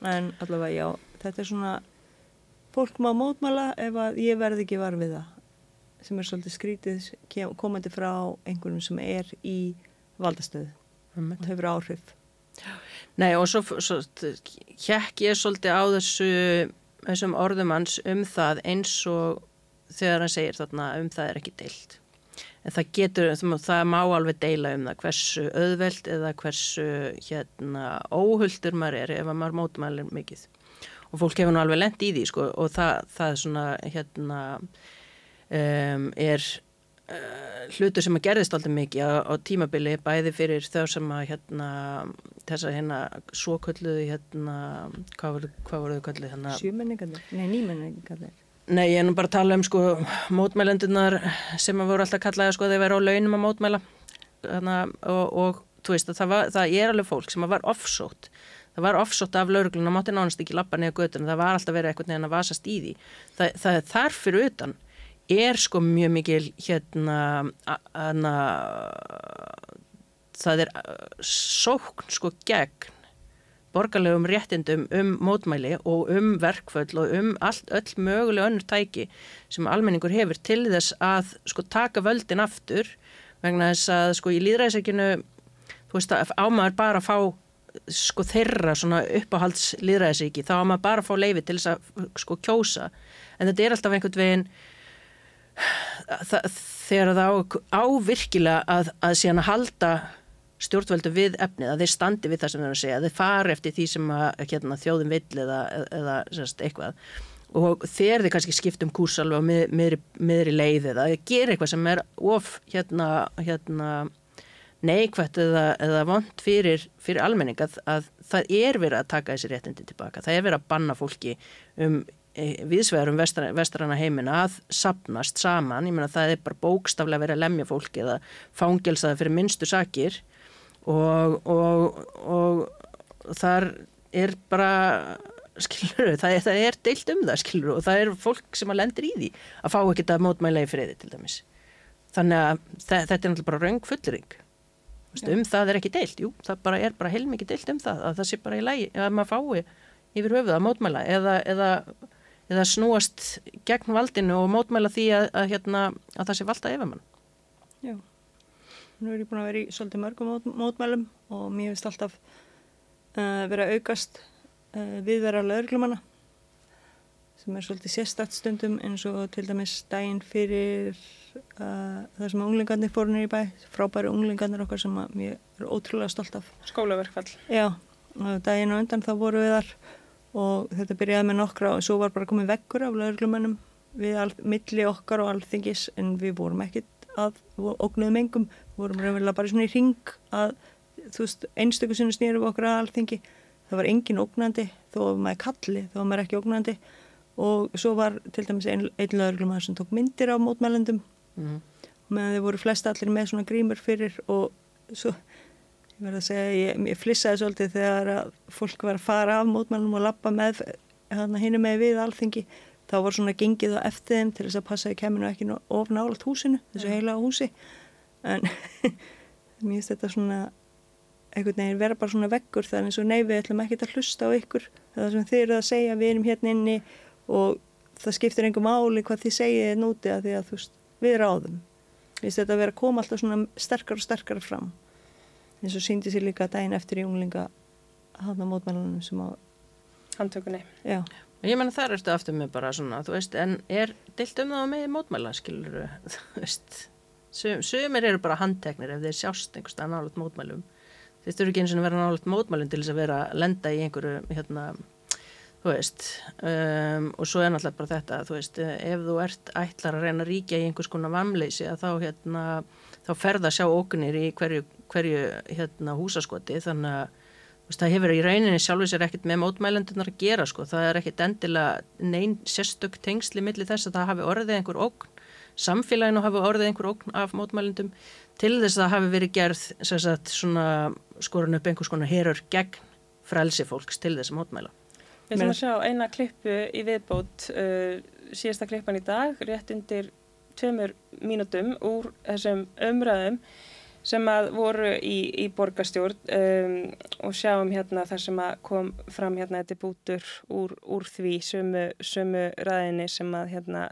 En allavega já, þetta er svona fólk má mótmæla ef að ég verði ekki var við það sem er svolítið skrítið komandi frá einhvernum sem er í valdastöðu og hefur áhrif. Nei og svo, svo hjekk ég svolítið á þessu þessum orðum hans um það eins og þegar hann segir þarna um það er ekki deilt. En það getur, það má alveg deila um það hversu auðveld eða hversu hérna óhulltur maður er ef maður mótumælir mikið. Og fólk hefur nú alveg lent í því sko og það, það svona hérna um, er uh, hlutur sem að gerðist alltaf mikið á, á tímabili bæði fyrir þau sem að hérna hérna svokölluðu hérna hvað voru, hvað voru þau kölluð hérna? Sjumenningarnir, nei nýmenningarnir Nei, ég er nú bara að tala um sko mótmælendunar sem að voru alltaf kallaði sko þeir vera á launum að mótmæla. Hérna, og, og þú veist að það, var, það er alveg fólk sem að var offsótt það var offsótt af laurugluna, mátti nánast ekki lappa niður götun, það var alltaf verið eitthvað neðan að vasast í því. Það, það er þarfir utan er sko mjög mikil hérna hana, það er sókn sko gegn borgarlegum réttindum um mótmæli og um verkföll og um allt, öll mögulega önnur tæki sem almenningur hefur til þess að sko taka völdin aftur vegna þess að sko í líðræðisækinu þú veist að ámaður bara að fá sko þeirra svona uppáhalds líðræðisæki þá ámaður bara að fá leifi til þess að sko kjósa. En þetta er alltaf einhvern veginn það, þegar það á, á virkilega að, að síðan að halda stjórnvöldu við efnið, að þeir standi við það sem þeir að segja, þeir fari eftir því sem að hérna, þjóðum vill eða, eða sérst, eitthvað og þeir þeir kannski skiptum kúrs alveg á mið, miðri, miðri leið eða gera eitthvað sem er of hérna, hérna neikvætt eða, eða vond fyrir, fyrir almenning að, að það er verið að taka þessi réttindi tilbaka. Það er verið að banna fólki um e, viðsvegar um vestrana heimina að sapnast saman. Ég meina það er bara bókstaflega verið að lemja fólki eða fangelsaða fyrir minnstu sakir og, og, og þar er bara skilur, það er, það er deilt um það skilur og það er fólk sem að lendir í því að fá ekkert að mótmæla í friði til dæmis. Þannig að þetta er náttúrulega bara raung fullring um það er ekki deilt, jú, það bara er bara heilmikið deilt um það, að það sé bara í lægi að maður fái yfir höfuð að mótmæla eða, eða, eða snúast gegn valdinu og mótmæla því að, að, hérna, að það sé valda yfir mann Já, nú er ég búin að vera í svolítið mörgum mót, mótmælum og mér finnst alltaf uh, vera aukast uh, viðvera lögurglumanna sem er svolítið sérstætt stundum eins og til dæmis daginn fyrir uh, það sem unglingarnir fórunir í bæ, frábæri unglingarnir okkar sem ég er ótrúlega stolt af. Skólaverkfall. Já, daginn og undan þá voru við þar og þetta byrjaði með nokkra og svo var bara komið vekkur af lögurglumannum við all, milli okkar og allþingis en við vorum ekkit að ógnuðum engum, vorum reynilega bara svona í ring að þú veist, einstöku sinu snýrum okkur að allþingi það var engin ógnandi þó að maður kalli, þó að maður ekki ógnandi. Og svo var til dæmis einn ein lögurglumar sem tók myndir á mótmælendum. Mm. meðan þeir voru flest allir með svona grímur fyrir og svo ég verði að segja, ég, ég flissaði svolítið þegar að fólk var að fara af mótmælendum og lappa með hinn með við alþingi, þá var svona gengið á eftir þeim til þess að passa í keminu ekki ofna álalt húsinu, þessu heila húsi. En [laughs] mér finnst þetta svona einhvern veginn vera bara svona veggur þannig að nei við ætlum ekki að hlusta á ykkur. Það sem þið eru að segja við erum hérna inni og það skiptir einhver máli hvað þið segið núti að því að þú veist, við ráðum. Við þetta að vera að koma alltaf svona sterkar og sterkar fram. Eins og síndi sér líka daginn eftir í unglinga hafna mótmælunum sem á handtökunni. Já. Ég menna þar ertu aftur með bara svona þú veist, en er dilt um það með mótmæla skilur, [laughs] þú veist Sum, sumir eru bara handteknir ef þeir sjást einhverstað nálut mótmælum. Þeir þurfu ekki eins og vera nálut mótmælum til þess að vera að lenda í einhverju hérna þú veist um, og svo er náttúrulega bara þetta þú veist, ef þú ert ætlar að reyna að ríkja í einhvers konar vamleysi að þá hérna, þá ferða að sjá oknir í hverju, hverju hérna húsaskoti þannig að það hefur í rauninni sjálfur sér ekkert með mótmælendunar að gera sko, það er ekkert endilega neyn sérstök tengsli millir þess að það hafi orðið einhver okn samfélaginu hafi orðið einhver okn af mótmælendum. Til þess að það hafi verið gerð sagt, svona skorun upp einhvers konar herur gegn frelsi fólks til þess að mótmæla. Við ætlum að sjá eina klippu í viðbót, uh, síðasta klippan í dag, rétt undir tveimur mínutum úr þessum umræðum sem að voru í, í borgarstjórn um, og sjáum hérna þar sem að kom fram hérna þetta bútur úr, úr því sömu, sömu ræðinni sem að hérna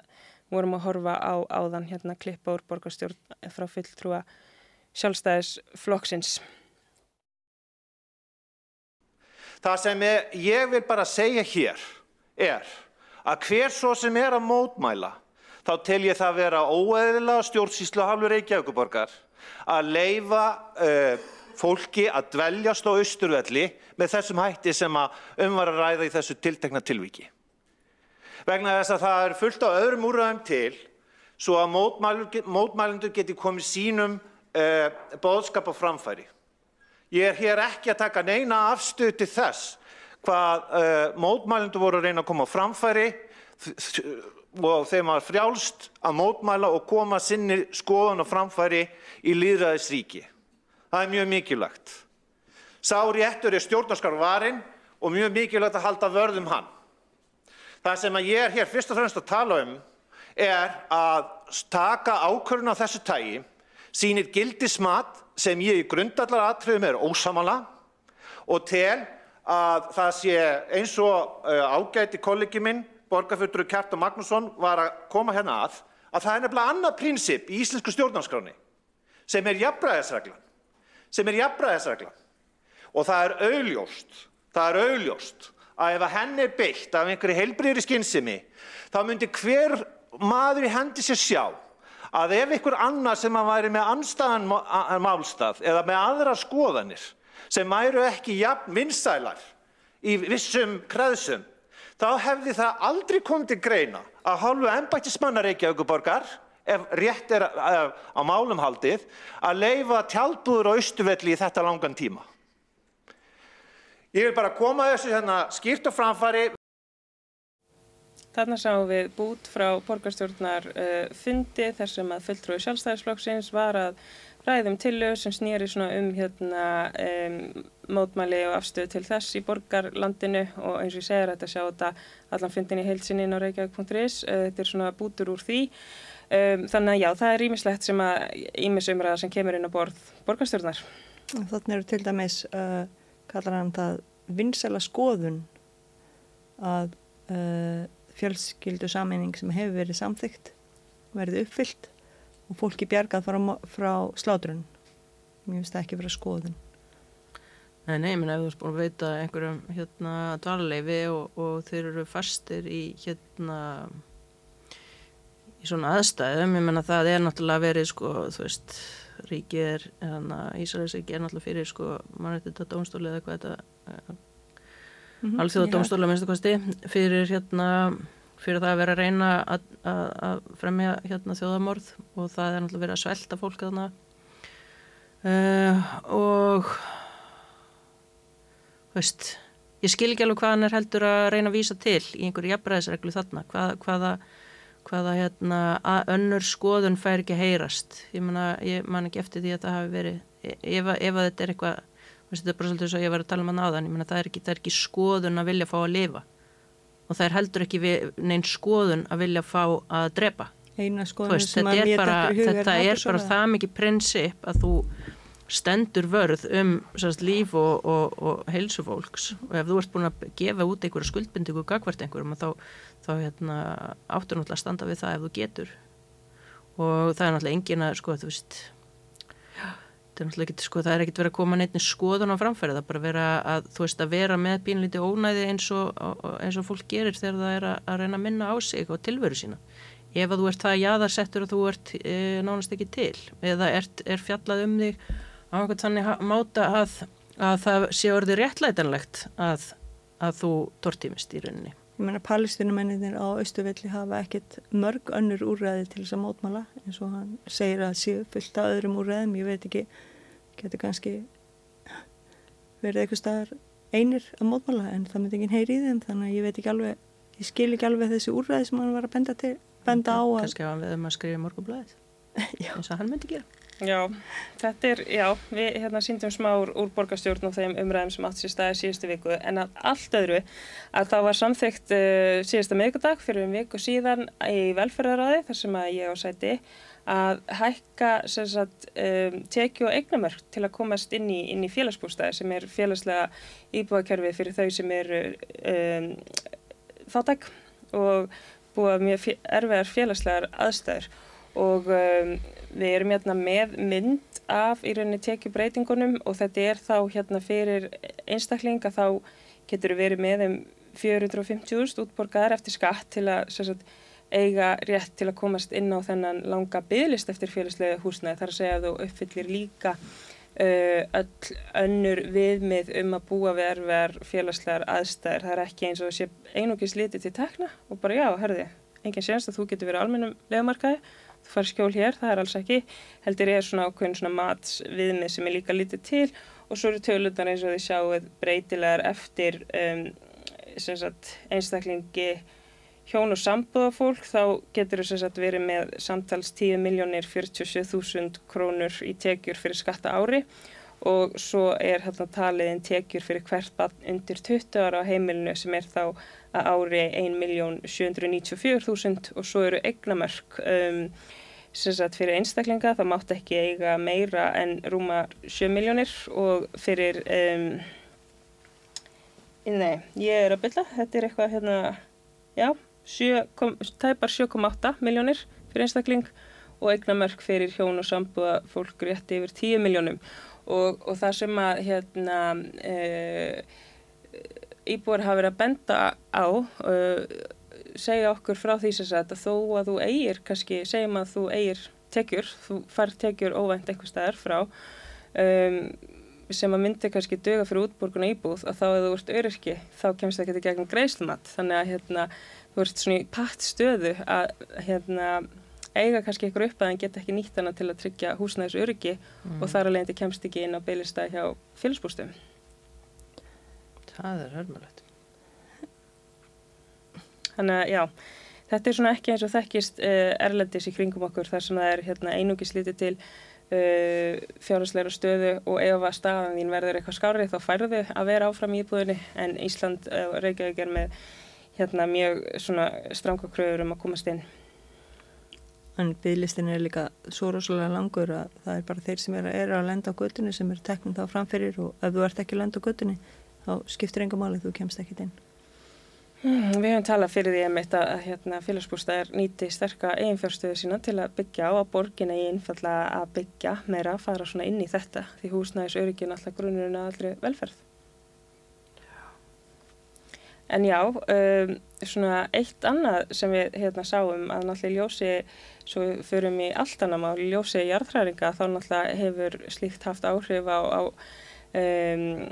vorum að horfa á áðan hérna klippa úr borgarstjórn frá fulltrúa sjálfstæðisflokksins. Það sem ég vil bara segja hér er að hver svo sem er að mótmæla þá tel ég það vera óeðla stjórnsýslu halvur Reykjavíkuborgar að leifa uh, fólki að dveljast á austurvelli með þessum hætti sem að umvara ræða í þessu tiltekna tilviki. Vegna þess að það er fullt á öðrum úrraðum til svo að mótmælendur geti komið sínum uh, bóðskap á framfæri. Ég er hér ekki að taka neina afstöð til þess hvað uh, mótmælendur voru að reyna að koma á framfæri og þeim var frjálst að mótmæla og koma sinni skoðan og framfæri í líðræðisríki. Það er mjög mikilvægt. Sá réttur er stjórnarskar varinn og mjög mikilvægt að halda vörðum hann. Það sem ég er hér fyrst og fremst að tala um er að taka ákvörðun á þessu tægi, sínir gildismat sem ég í grundallar atriðum er ósamala og tel að það sé eins og uh, ágæti kollegi minn, borgarfjörður Kjartan Magnússon, var að koma hérna að, að það er nefnilega annað prinsip í íslensku stjórnarskráni sem er jafnbræðisreglan, sem er jafnbræðisreglan og það er auðljóst, það er auðljóst að ef að henni er beitt af einhverju heilbriðri skinnsemi, þá myndir hver maður í hendi sér sjá að ef ykkur annar sem að væri með anstæðan málstað eða með aðra skoðanir sem væru ekki jafn vinsælar í vissum kreðsum, þá hefði það aldrei komið til greina að hálfu ennbættismannar Reykjavíkuborgar ef rétt er uh, á málum haldið, að leifa tjaldbúður á Östuvelli í þetta langan tíma. Ég vil bara koma þessu hérna skýrt og framfari. Þarna sáum við bút frá borgarstjórnar uh, fundi þar sem að fulltrúi sjálfstæðisflokksins var að ræðum tillög sem snýri um hérna, um, mótmæli og afstöðu til þess í borgarlandinu og eins og ég segir þetta sjá þetta allan fundin í heilsinni á reykjavík.is, uh, þetta er svona bútur úr því. Um, þannig að já, það er ímislegt sem að ímisumræða sem kemur inn á borð borgarstjórnar. Þannig eru til dæmis, uh, kallar hann það vinsela skoðun að uh, fjölskyldu sammenning sem hefur verið samþygt verið uppfyllt og fólki bjargað frá, frá slátrun mér finnst það ekki verið að skoðun Nei, nei, minna ef þú að veita einhverjum hérna dvalarleifi og, og þeir eru fastir í hérna í svona aðstæðum, ég menna það er náttúrulega verið sko, þú veist ríkið er, hérna Ísraelsríkið er náttúrulega fyrir sko, mann veit þetta dómstóli eða hvað þetta mm -hmm. alþjóðadómstóla minnstu kosti fyrir hérna fyrir það að vera að reyna að, að, að fremja hérna þjóðamorð og það er náttúrulega verið að svelta fólk þarna. Uh, og veist ég skil ekki alveg hvað hann er heldur að reyna að vísa til í einhverju jafnbræðisreglu þarna. Hvað, hvaða, hvaða hérna að önnur skoðun fær ekki heyrast? Ég man, ekki eftir því að það hafi verið ef, ef að þetta er eitthvað þetta er bara svolítið svo ég var að tala um hann áðan ég menna það er ekki, það er ekki skoðun að vilja fá að lifa og það er heldur ekki neinn skoðun að vilja fá að drepa. Eina skoðun veist, þetta er, þetta er bara það mikið prinsip að þú stendur vörð um sérst, líf og, og, og heilsufólks og ef þú ert búin að gefa út einhverja skuldbindingu gagvart einhverjum þá, þá hérna, áttur náttúrulega að standa við það ef þú getur. Og það er náttúrulega engin að sko þú veist er ekki, sko, það er ekkert verið að koma neitt skoðun á framfæri, það er bara vera að, veist, að vera með bínlíti ónæði eins og, eins og fólk gerir þegar það er að, að reyna að minna á sig og tilveru sína. Ef að þú ert það jáðarsettur og þú ert e, nánast ekki til, eða ert, er fjallað um þig á einhvern þannig máta að, að það sé orðið réttlætanlegt að, að þú tortímist í rauninni. Ég menna palestinumennir á Östuvelli hafa ekkert mörg önnur úrræði til þess að mótmala eins og hann segir að séu fyllt að öðrum úrræðum, ég veit ekki getur kannski verið eitthvað staðar einir að mótmála en það myndi ekki heyri í þeim þannig að ég veit ekki alveg, ég skil ekki alveg þessi úrræði sem hann var að benda, til, benda á að Kannski á hann við um að skrifa morgunblæðið [laughs] eins og hann myndi gera. Já, þetta er, já, við hérna síndum smá úr, úr borgarstjórn og þeim umræðum sem átt sér staði síðustu viku en að allt öðru að það var samþygt uh, síðustu meðgudag fyrir um viku síðan í velferðaráði þar sem að ég á sæti að hækka um, tekju og eignamörk til að komast inn í, inn í félagsbústæði sem er félagslega íbúðakerfi fyrir þau sem eru um, þáttæk og búa mjög erfiðar félagslegar aðstæður. Og um, við erum hérna með mynd af í rauninni tekjubreitingunum og þetta er þá hérna fyrir einstaklinga þá getur við verið með um 450.000 útborgaðar eftir skatt til að sagt, eiga rétt til að komast inn á þennan langa bygglist eftir félagslega húsnæði þar að segja að þú uppfyllir líka uh, öll önnur viðmið um að búa erfiðar félagslegar aðstæðir. Það er ekki eins og sé einugis litið til tekna og bara já, herði, enginn sénst að þú getur verið almennum lefumarkaði, þú far skjól hér, það er alls ekki. Heldur ég er svona ákveðin svona mats viðmið sem er líka litið til og svo eru tölutar eins og þið sjáuð breytilegar eftir um, einstaklingi hjón og sambúðafólk þá getur þess að verið með samtals 10.047.000 krónur í tekjur fyrir skatta ári. Og svo er hérna taliðin tekjur fyrir hvert bann undir 20 ára á heimilinu sem er þá að ári 1.794.000 og svo eru eignamörk um, sem sagt fyrir einstaklinga það mátt ekki eiga meira en rúma 7 miljónir og fyrir um, nei, ég er að bylla, þetta er eitthvað hérna, já tæpar 7,8 miljónir fyrir einstakling og eignamörk fyrir hjón og sambúða fólk rétti yfir 10 miljónum og, og það sem að hérna, e, íbúar hafa verið að benda á e, segja okkur frá því sem að þó að þú eigir kannski, segjum að þú eigir tekjur, þú fær tekjur óvænt eitthvað staðar frá um, sem að myndi kannski döga fyrir útborguna íbúð að þá ef þú ert öryrki þá kemst það ekki gegnum greiðslumat. Þannig að hérna þú ert svona í patt stöðu að hérna, eiga kannski ykkur upp að en geta ekki nýtt hana til að tryggja húsnæðis öryggi mm. og þar alveg kemst ekki inn á bylista hjá félagsbústum. Það er hörmulegt. Þannig að já, þetta er svona ekki eins og þekkist uh, erlendis í kringum okkur þar sem það er hérna, einungis lítið til uh, fjárhersleira stöðu og ef að staðan þín verður eitthvað skárið þá færðu að vera áfram í íbúðinni en Ísland uh, Reykjavík er með hérna, mjög stranga kröður um að komast inn. En bygglistin er líka svo rosalega langur að það er bara þeir sem eru er að lenda á göttunni sem eru teknum þá framferir og ef þú ert ekki að lenda á göttunni þá skiptir enga máli þú kemst ekki inn. Mm, við höfum talað fyrir því að, að hérna, félagsbústæðar nýti sterka eiginfjárstöðu sína til að byggja á að borgin eigi innfalla að byggja meira að fara svona inn í þetta því húsnæðis öryggin alltaf grunnurinn að allri velferð. En já, um, svona eitt annað sem við hérna sáum að náttúrulega ljósi, svo förum í allt annað mál, ljósi í jarðhræringa þá náttúrulega hefur slíkt haft áhrif á, á um,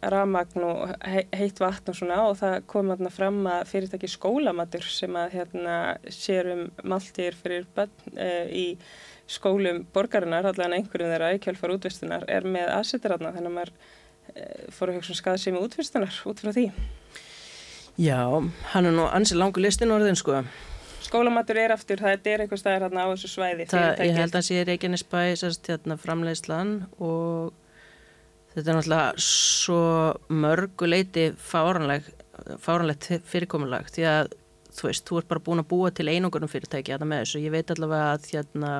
ramagn og heitt vatn og svona og það kom hérna fram að fyrirtæki skólamatur sem að hérna sér um maltir fyrir bönn uh, í skólum borgarinnar, allavega einhverjum þeirra í kjálfar útvistunar, er með aðsettiranna þannig að maður uh, fór að hugsa um skað sem útvistunar út frá því. Já, hann er nú ansið langu listin orðin sko. Skólamatur er aftur, það er eitthvað staðir hérna á þessu svæði. Það, ég held að það sé Reykjanesbæ, hérna framleiðslan og þetta er náttúrulega svo mörguleiti fáranlegt fyrirkomulag því að þú veist, þú ert bara búin að búa til einungunum fyrirtæki að það með þessu, ég veit allavega að hérna,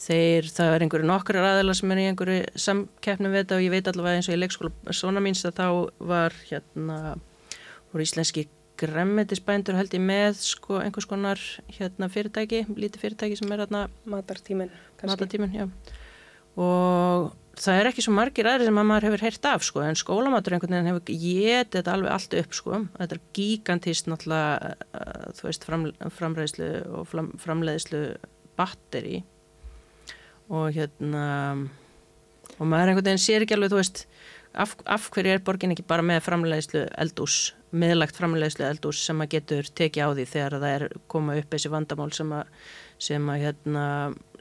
þeir, það er einhverju nokkru aðeila sem er í einhverju samkeppnum við þetta og ég veit allavega eins og í leikskóla svona míns að þá var hérna, voru íslenski gremmetisbændur held ég með sko einhvers konar hérna fyrirtæki, lítið fyrirtæki sem er hérna matartímin, matartímin, og það er ekki svo margir aðri sem að maður hefur heyrt af sko en skólamatur einhvern veginn hefur getið þetta alveg allt upp sko. Þetta er gigantist náttúrulega uh, þú veist fram, framræðslu og fram, framleiðslu batteri og hérna og maður einhvern veginn sér ekki alveg þú veist af, af hverju er borgin ekki bara með framleiðslu eldús meðlagt framleiðslu eldús sem að getur tekið á því þegar það er koma upp þessi vandamál sem að sem að, hérna,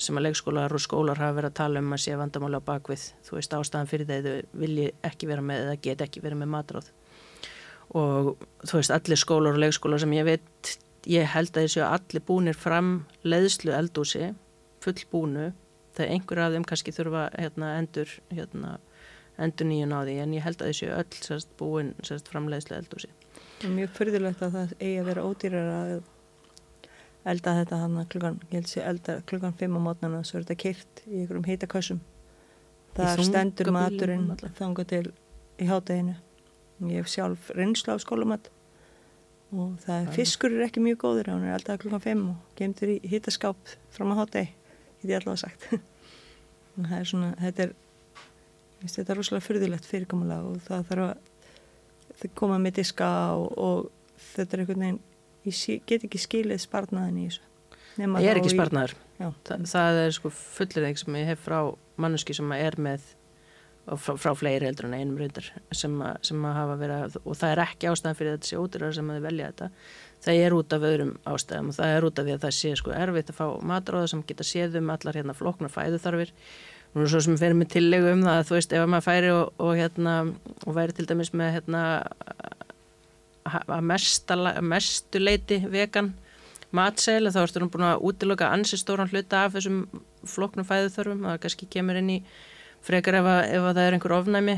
sem að leikskólar og skólar hafa verið að tala um að sé vandamáli á bakvið, þú veist ástæðan fyrir þeir þau vilji ekki vera með eða get ekki vera með matráð. Og þú veist allir skólar og leikskólar sem ég veit, ég held að þessu allir búnir fram leðslu eldúsi, full búnu þegar einhver af þeim kannski þurfa hérna, endur, hérna, endur nýjun á því en ég held að þessu öll sérst, búin sérst, fram leðslu eldúsi Mjög förðilegt að það eigi að vera ódýrar að elda þetta hann klukkan, ég held að elda klukkan 5 á mótnana svo er þetta keirt í einhverjum hýtakössum það stendur maturinn þanga til í hátteginu ég hef sjálf reynsla á skólumat og það er fiskur er ekki mjög góður hann er eldað klukkan 5 og gemtur í hýtaskáp fram á háttegi, þetta er allavega sagt. [laughs] Það er svona þetta er, þetta er rosalega fyrðilegt fyrirkomulega og það þarf að koma með diska og, og þetta er einhvern veginn ég get ekki skilið sparnaðin í þessu Nema ég er ekki sparnaður. Þa, það er sko fullir sem ég hef frá manneski sem er með frá, frá fleiri heldur en einum reyndar sem, sem að hafa verið og það er ekki ástæðan fyrir þetta sé ódýrar sem að þið velja þetta. Það er út af öðrum ástæðum og það er út af því að það sé sko erfitt að fá matráða sem geta séð um allar hérna floknar fæðu þarfir nú er svo sem fyrir mig tillegu um það að þú veist ef maður færi og, og hérna og væri til dæmis með hérna að mestu leiti vegan matsæl þá ertu nú búin að útiloka ansi stóran hluta af þessum floknum fæðuþörfum. Það kannski kemur inn í frekar ef, að, ef að það er einhver ofnæmi.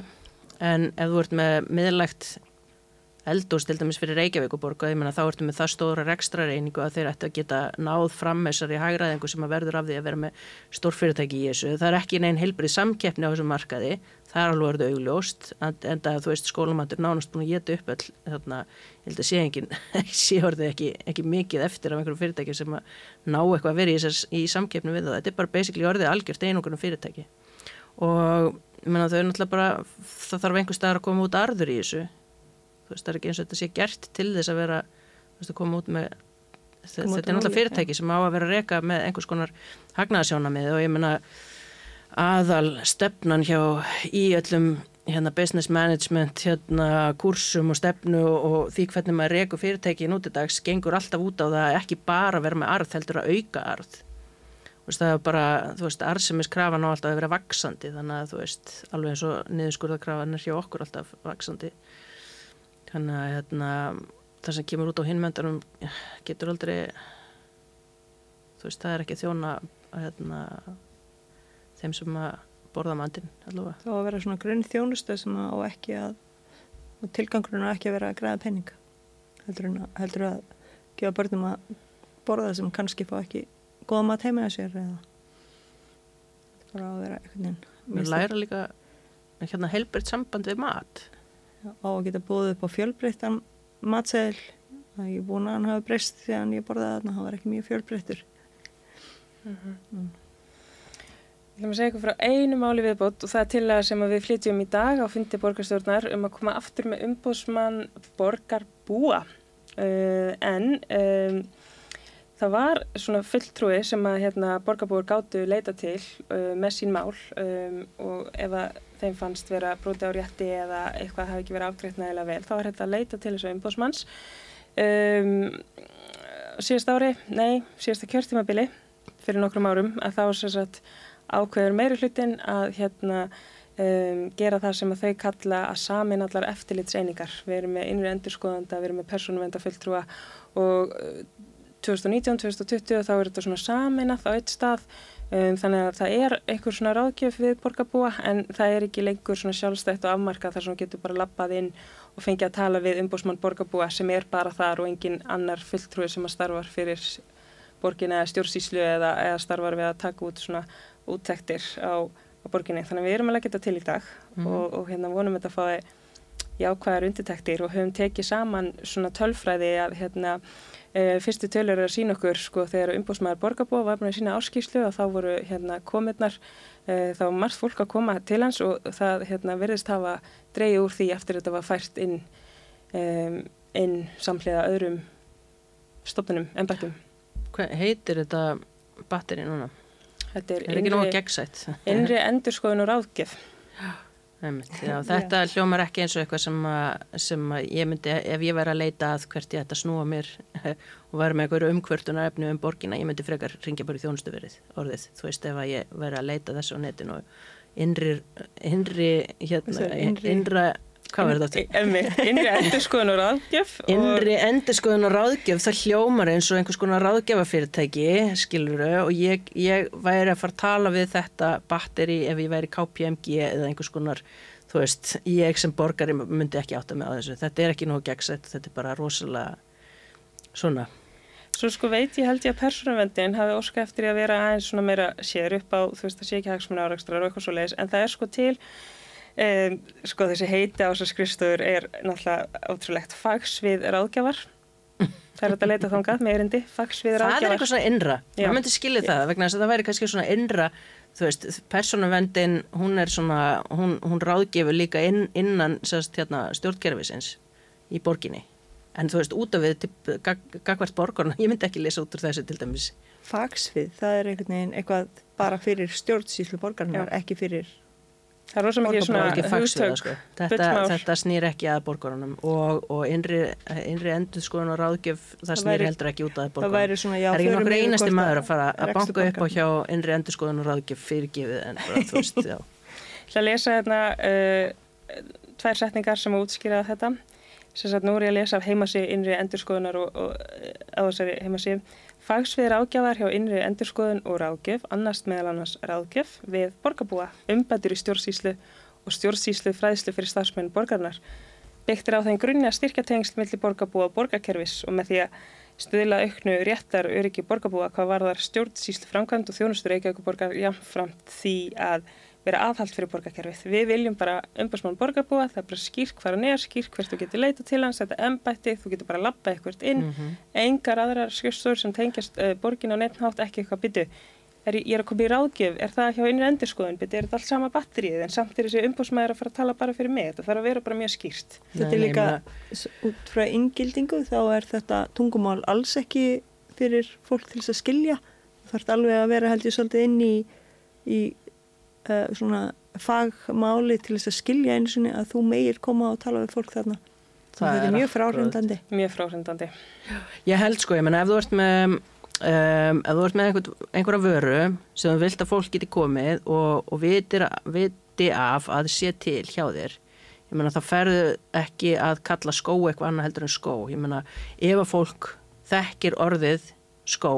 En ef þú ert með miðlægt eldús til dæmis fyrir Reykjavíkuborg og ég menna þá ertu með það stóra rekstra reyningu að þeir ættu að geta náð fram þessari hægraðingu sem að verður af því að vera með stór fyrirtæki í þessu. Það er ekki neinn heilbrið samkeppni á þessum markaði, það er alveg verið augljóst en það þú veist skólamandur nánast búin að geta upp all þarna, ég held að sé engin, [laughs] sé orðið ekki, ekki mikið eftir af einhverjum fyrirtæki sem að ná eitthvað að vera í, í samkeppni við það. Þetta er bara basically orðið algjört einungunum fyrirtæki og menna, bara, það þarf einhver staðar að koma út arður í þessu veist, það er ekki eins og þetta sé gert til þess að vera veist, að koma út með þetta er náttúrulega fyrirtæki sem á að vera reyka með einhvers konar hagnaðsjónamið og ég menna aðal stefnan hjá í öllum hérna business management hérna kursum og stefnu og því hvernig maður reyku fyrirtæki í nútidags gengur alltaf út á það ekki bara vera með arð heldur að auka arð. Veist, það er bara, þú veist, arsemiskrafan á alltaf að vera vaksandi þannig að þú veist, alveg eins og niðurskurðakrafan er hjá okkur alltaf vaksandi þannig að hérna, það sem kemur út á hinmöndanum getur aldrei þú veist, það er ekki þjóna hérna, þeim sem að borða mandin allavega. Það á að vera svona grunn þjónustöð sem á ekki að tilgangurinn á ekki að vera að græða penning heldur, heldur að gefa börnum að borða sem kannski fá ekki góða mat heima að sér eða bara að vera veginn Við læra líka hérna, helbriðt samband við mat á að geta búið upp á fjölbreyttan matseðil það ég búin að hann hafi breyst því að ég borðaði þarna, hann var ekki mjög fjölbreyttur mm -hmm. mm. Ég ætlum að segja ykkur frá einu máli viðbót og það er til að sem að við flytjum í dag á fundi borgarstjórnar um að koma aftur með umbóðsmann borgarbúa uh, en um, það var svona fulltrúi sem að hérna, borgarbúar gáttu leita til uh, með sín mál um, og ef að þeim fannst vera broti á rétti eða eitthvað hafi ekki verið afgreitt nægilega vel þá var þetta að leita til þessu umbóðsmanns um, síðast ári, nei, síðasta kjörtímabili fyrir nokkrum árum að þá satt ákveður meiri hlutin að hérna um, gera það sem að þau kalla að samin allar eftirlitseiningar. Við erum með innri endurskoðanda, við erum með persónuvendafulltrúa og 2019-2020 uh, þá er þetta svona saminað á eitt stað um, þannig að það er einhver svona ráðgjöf við borgarbúa en það er ekki lengur svona sjálfstætt og afmarkað þar sem getur bara lappað inn og fengið að tala við umbúsmann borgarbúa sem er bara þar og engin annar fulltrúi sem að starfar fyrir borgin eða stjórnsýslu eða, eða starfar við að taka út svona úttektir á, á borginni. Þannig að við erum að leggja þetta til í dag mm. og, og hérna vonum þetta að fá jákvæðar undirtektir og höfum tekið saman svona tölfræði að hérna fyrstu tölur er að sína okkur sko þegar umbúsmaður borgarbúa var búin að sína áskýrslu og þá voru hérna komirnar e, þá var margt fólk að koma til hans og það hérna verðist hafa dreyið úr því eftir þetta var fært inn, e, inn samhliða öðrum stofnunum, ennbættum. Hvað heitir þetta batteri núna? Þetta er, er gegnsætt. Innri endurskoðun og ráðgef. Einmitt, já, þetta hljómar ekki eins og eitthvað sem, að, sem að ég myndi, ef ég væri að leita að hvert ég ætti að snúa mér [laughs] og væri með einhverju umkvörtunar efnu um borgina, ég myndi frekar ringja bara í þjónustuverið orðið, þú veist, ef ég væri að leita þessu á netinu og innri, innri, hérna, innri, innra Hvað verður þetta? Innri endurskoðun og ráðgjöf. Innri endurskoðun og ráðgjöf, það hljómar eins og einhvers konar ráðgjöfafyrirtæki, skiluru, og ég, ég væri að fara að tala við þetta batteri ef ég væri KPMG eða einhvers konar, þú veist, ég sem borgari myndi ekki átta mig á þessu. Þetta er ekki nógu gegnsett, þetta er bara rosalega svona. Svo sko veit ég held ég að persónavendin hafi óska eftir að vera aðeins svona meira sér upp á, þú veist, það sé ekki hagsmunna áraugstrar og eitthvað svo leiðis, en það er sko til Um, sko þessi heiti á þessar skrifstöður er náttúrulega ótrúlegt. Fagsvið ráðgjafar. Það er að leita þángað með erindi. Fagsvið ráðgjafar það er eitthvað svona innra, maður myndi skilja það vegna þess að það væri kannski svona innra þú veist, persónavendin hún er svona, hún, hún ráðgefur líka inn, innan sérst hérna stjórnkerfisins í borginni. En þú veist, út af við gagvært borgarna, ég myndi ekki lesa út úr þessu til dæmis. Fagsvið, það er einhvern veginn eitthvað bara fyrir stjórnsýslu borgarna, ekki fyrir Það er rosalega mikið svona hugtök. Sko. Þetta, þetta snýr ekki að borgarunum og, og innri, innri endur skoðun og ráðgjöf það snýr heldur ekki út að borgarunum. Það, svona, já, það er ekki nokkur einasti maður að fara að banka upp á hjá innri endur skoðun og ráðgjöf fyrirgifið en bara þú veist, [laughs] já. Ég ætla að lesa hérna uh, tvær setningar sem útskýraða þetta. Sess að nú er ég að lesa af heimasíð innri endur skoðunar og, og á þessari heimasíð Fagsvið ráðgjafar hjá innri endurskoðun og ráðgjöf, annars meðal annars ráðgjöf við borgarbúa, umbættur í stjórnsýslu og stjórnsýslu fræðslu fyrir starfsmenn borgarnar. Byggt er á þeim grunni að styrka tengsl millir borgarbúa og borgarkerfis og með því að stuðla auknu réttar öryggi borgarbúa hvað varðar stjórnsýslu framkvæmd og þjónustur Reykjavík borgar jáfnframt því að vera aðhald fyrir borgarkerfið. Við viljum bara umbærsmann borgarbúa, það er bara skýrt hvað hann er, skýrt hvert þú getur leita til hans, þetta er embætti, þú getur bara lappa eitthvað inn, mm -hmm. engar aðrar skjöstur sem tengjast uh, borgin á nefnhátt ekki eitthvað byttu. Er, ég er að koma í ráðgjöf, er það hjá einri endurskoðun, byttu, er þetta allt sama batterið, en samt er þessi umbúrsmæður að fara að tala bara fyrir mig, þetta þarf að vera bara mjög skýrt. Nei, þetta er líka, út frá yngildingu, þá er þetta tungumál alls ekki fyrir fólk til þess að skilja, þarf alveg að vera held ég svolítið inn í, í uh, svona fagmáli til þess að skilja eins og að þú meir koma og tala við fólk þarna. Það, það er mjög fráhrindandi. mjög fráhrindandi. Ég held sko, ég menna ef þú ert með um, ef þú ert með einhver, einhverja vöru sem þú vilt að fólk geti komið og, og vitir, viti af að sé til hjá þér ég meina það ferðu ekki að kalla skó eitthvað annað heldur en skó. Ég meina ef að fólk þekkir orðið skó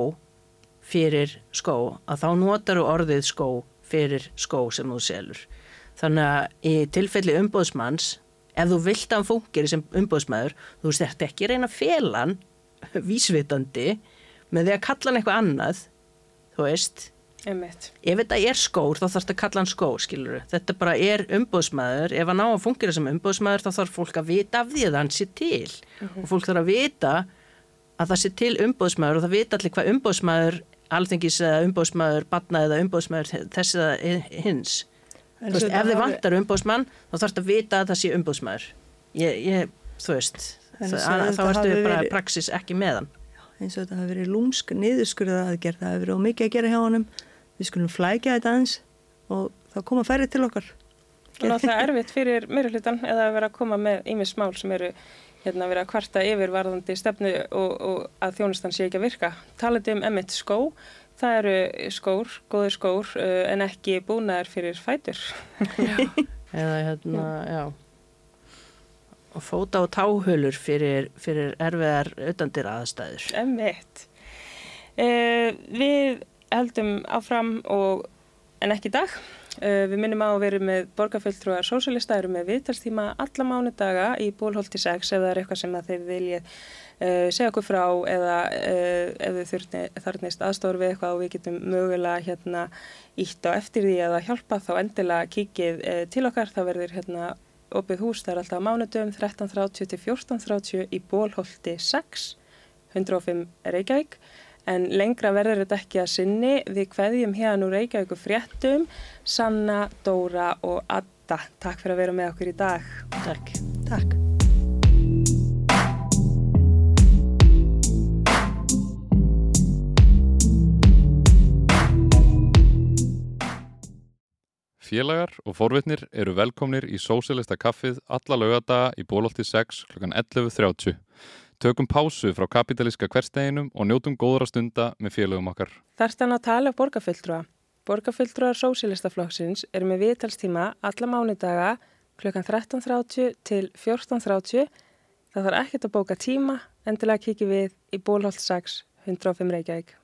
fyrir skó að þá notar þú orðið skó fyrir skó sem þú selur. Þannig að í tilfelli umbóðsmanns ef þú vilt að hann fungir sem umbóðsmaður þú þetta ekki reyna félan vísvitandi með því að kalla hann eitthvað annað þú veist. Einmitt. ef þetta er skór þá þarf þetta að kalla hann skór skilur þetta bara er umbóðsmaður ef hann á að fungera sem umbóðsmaður þá þarf fólk að vita af því að hann sé til. Og fólk þarf að vita að það sé til umbóðsmaður og það vita allir hvað umbóðsmaður alþengis eða umbóðsmaður batna eða umbóðsmaður þess eða hins. Veist, ef þið vantar umbóðsmann þá þarf þetta að vita að það sé umbóðsmaður ég, ég, þú veist En það, þetta þá ertu bara verið- praxis ekki með hann. Eins og þetta hafi verið lúmsk niðurskurða aðgerð, það hafi verið ómikið að gera hjá honum. Við skulum flækja þetta aðeins og þá koma færri til okkar. Og náttúrulega erfitt fyrir meiri hlutan eða að vera að koma með ímis mál sem eru hérna vera að kvarta yfir varðandi stefnu og, og að þjónustan sé ekki að virka. Talandi um emitt skó, það eru skór, góðir skór uh, en ekki búnaðar fyrir fætur. [laughs] eða hérna, já og fóta og táhulur fyrir, fyrir erfiðar auðandir aðstæður Emitt. Uh, við heldum áfram og en ekki dag. Uh, við minnum á að vera með borgarfjöldtrúar sósálista, eru með viðtalstíma alla mánudaga í bólholti 6 ef það er eitthvað sem að þeir viljið uh, segja okkur frá eða uh, ef þau þurfni, þarnist aðstóður við eitthvað og við getum mögulega hérna ítt á eftir því eða hjálpa þá endilega kíkið uh, til okkar. Það verður hérna opið hús, það er alltaf mánudum 13.30 til 14.30 í bólholti 6, 105 Reykjavík. En lengra verður þetta ekki að sinni. Við kveðjum hérna úr Reykjavíku fréttum, Sanna, Dóra og Adda. Takk fyrir að vera með okkur í dag. Takk Takk. Félagar og forvitnir eru velkomnir í Sósilista kaffið alla laugadaga í Bólolti 6 kl. 11.30. Tökum pásu frá kapitalíska hversteginum og njótum góðra stunda með félagum okkar. Þarstan að tala borgarfulltrúa. Borgarfulltrúar sósilistaflokksins eru með viðtalstíma alla mánudaga kl. 13.30 til 14.30. Það þarf ekkert að bóka tíma, endilega kikið við í Bólholt 6, 105 Reykjavík.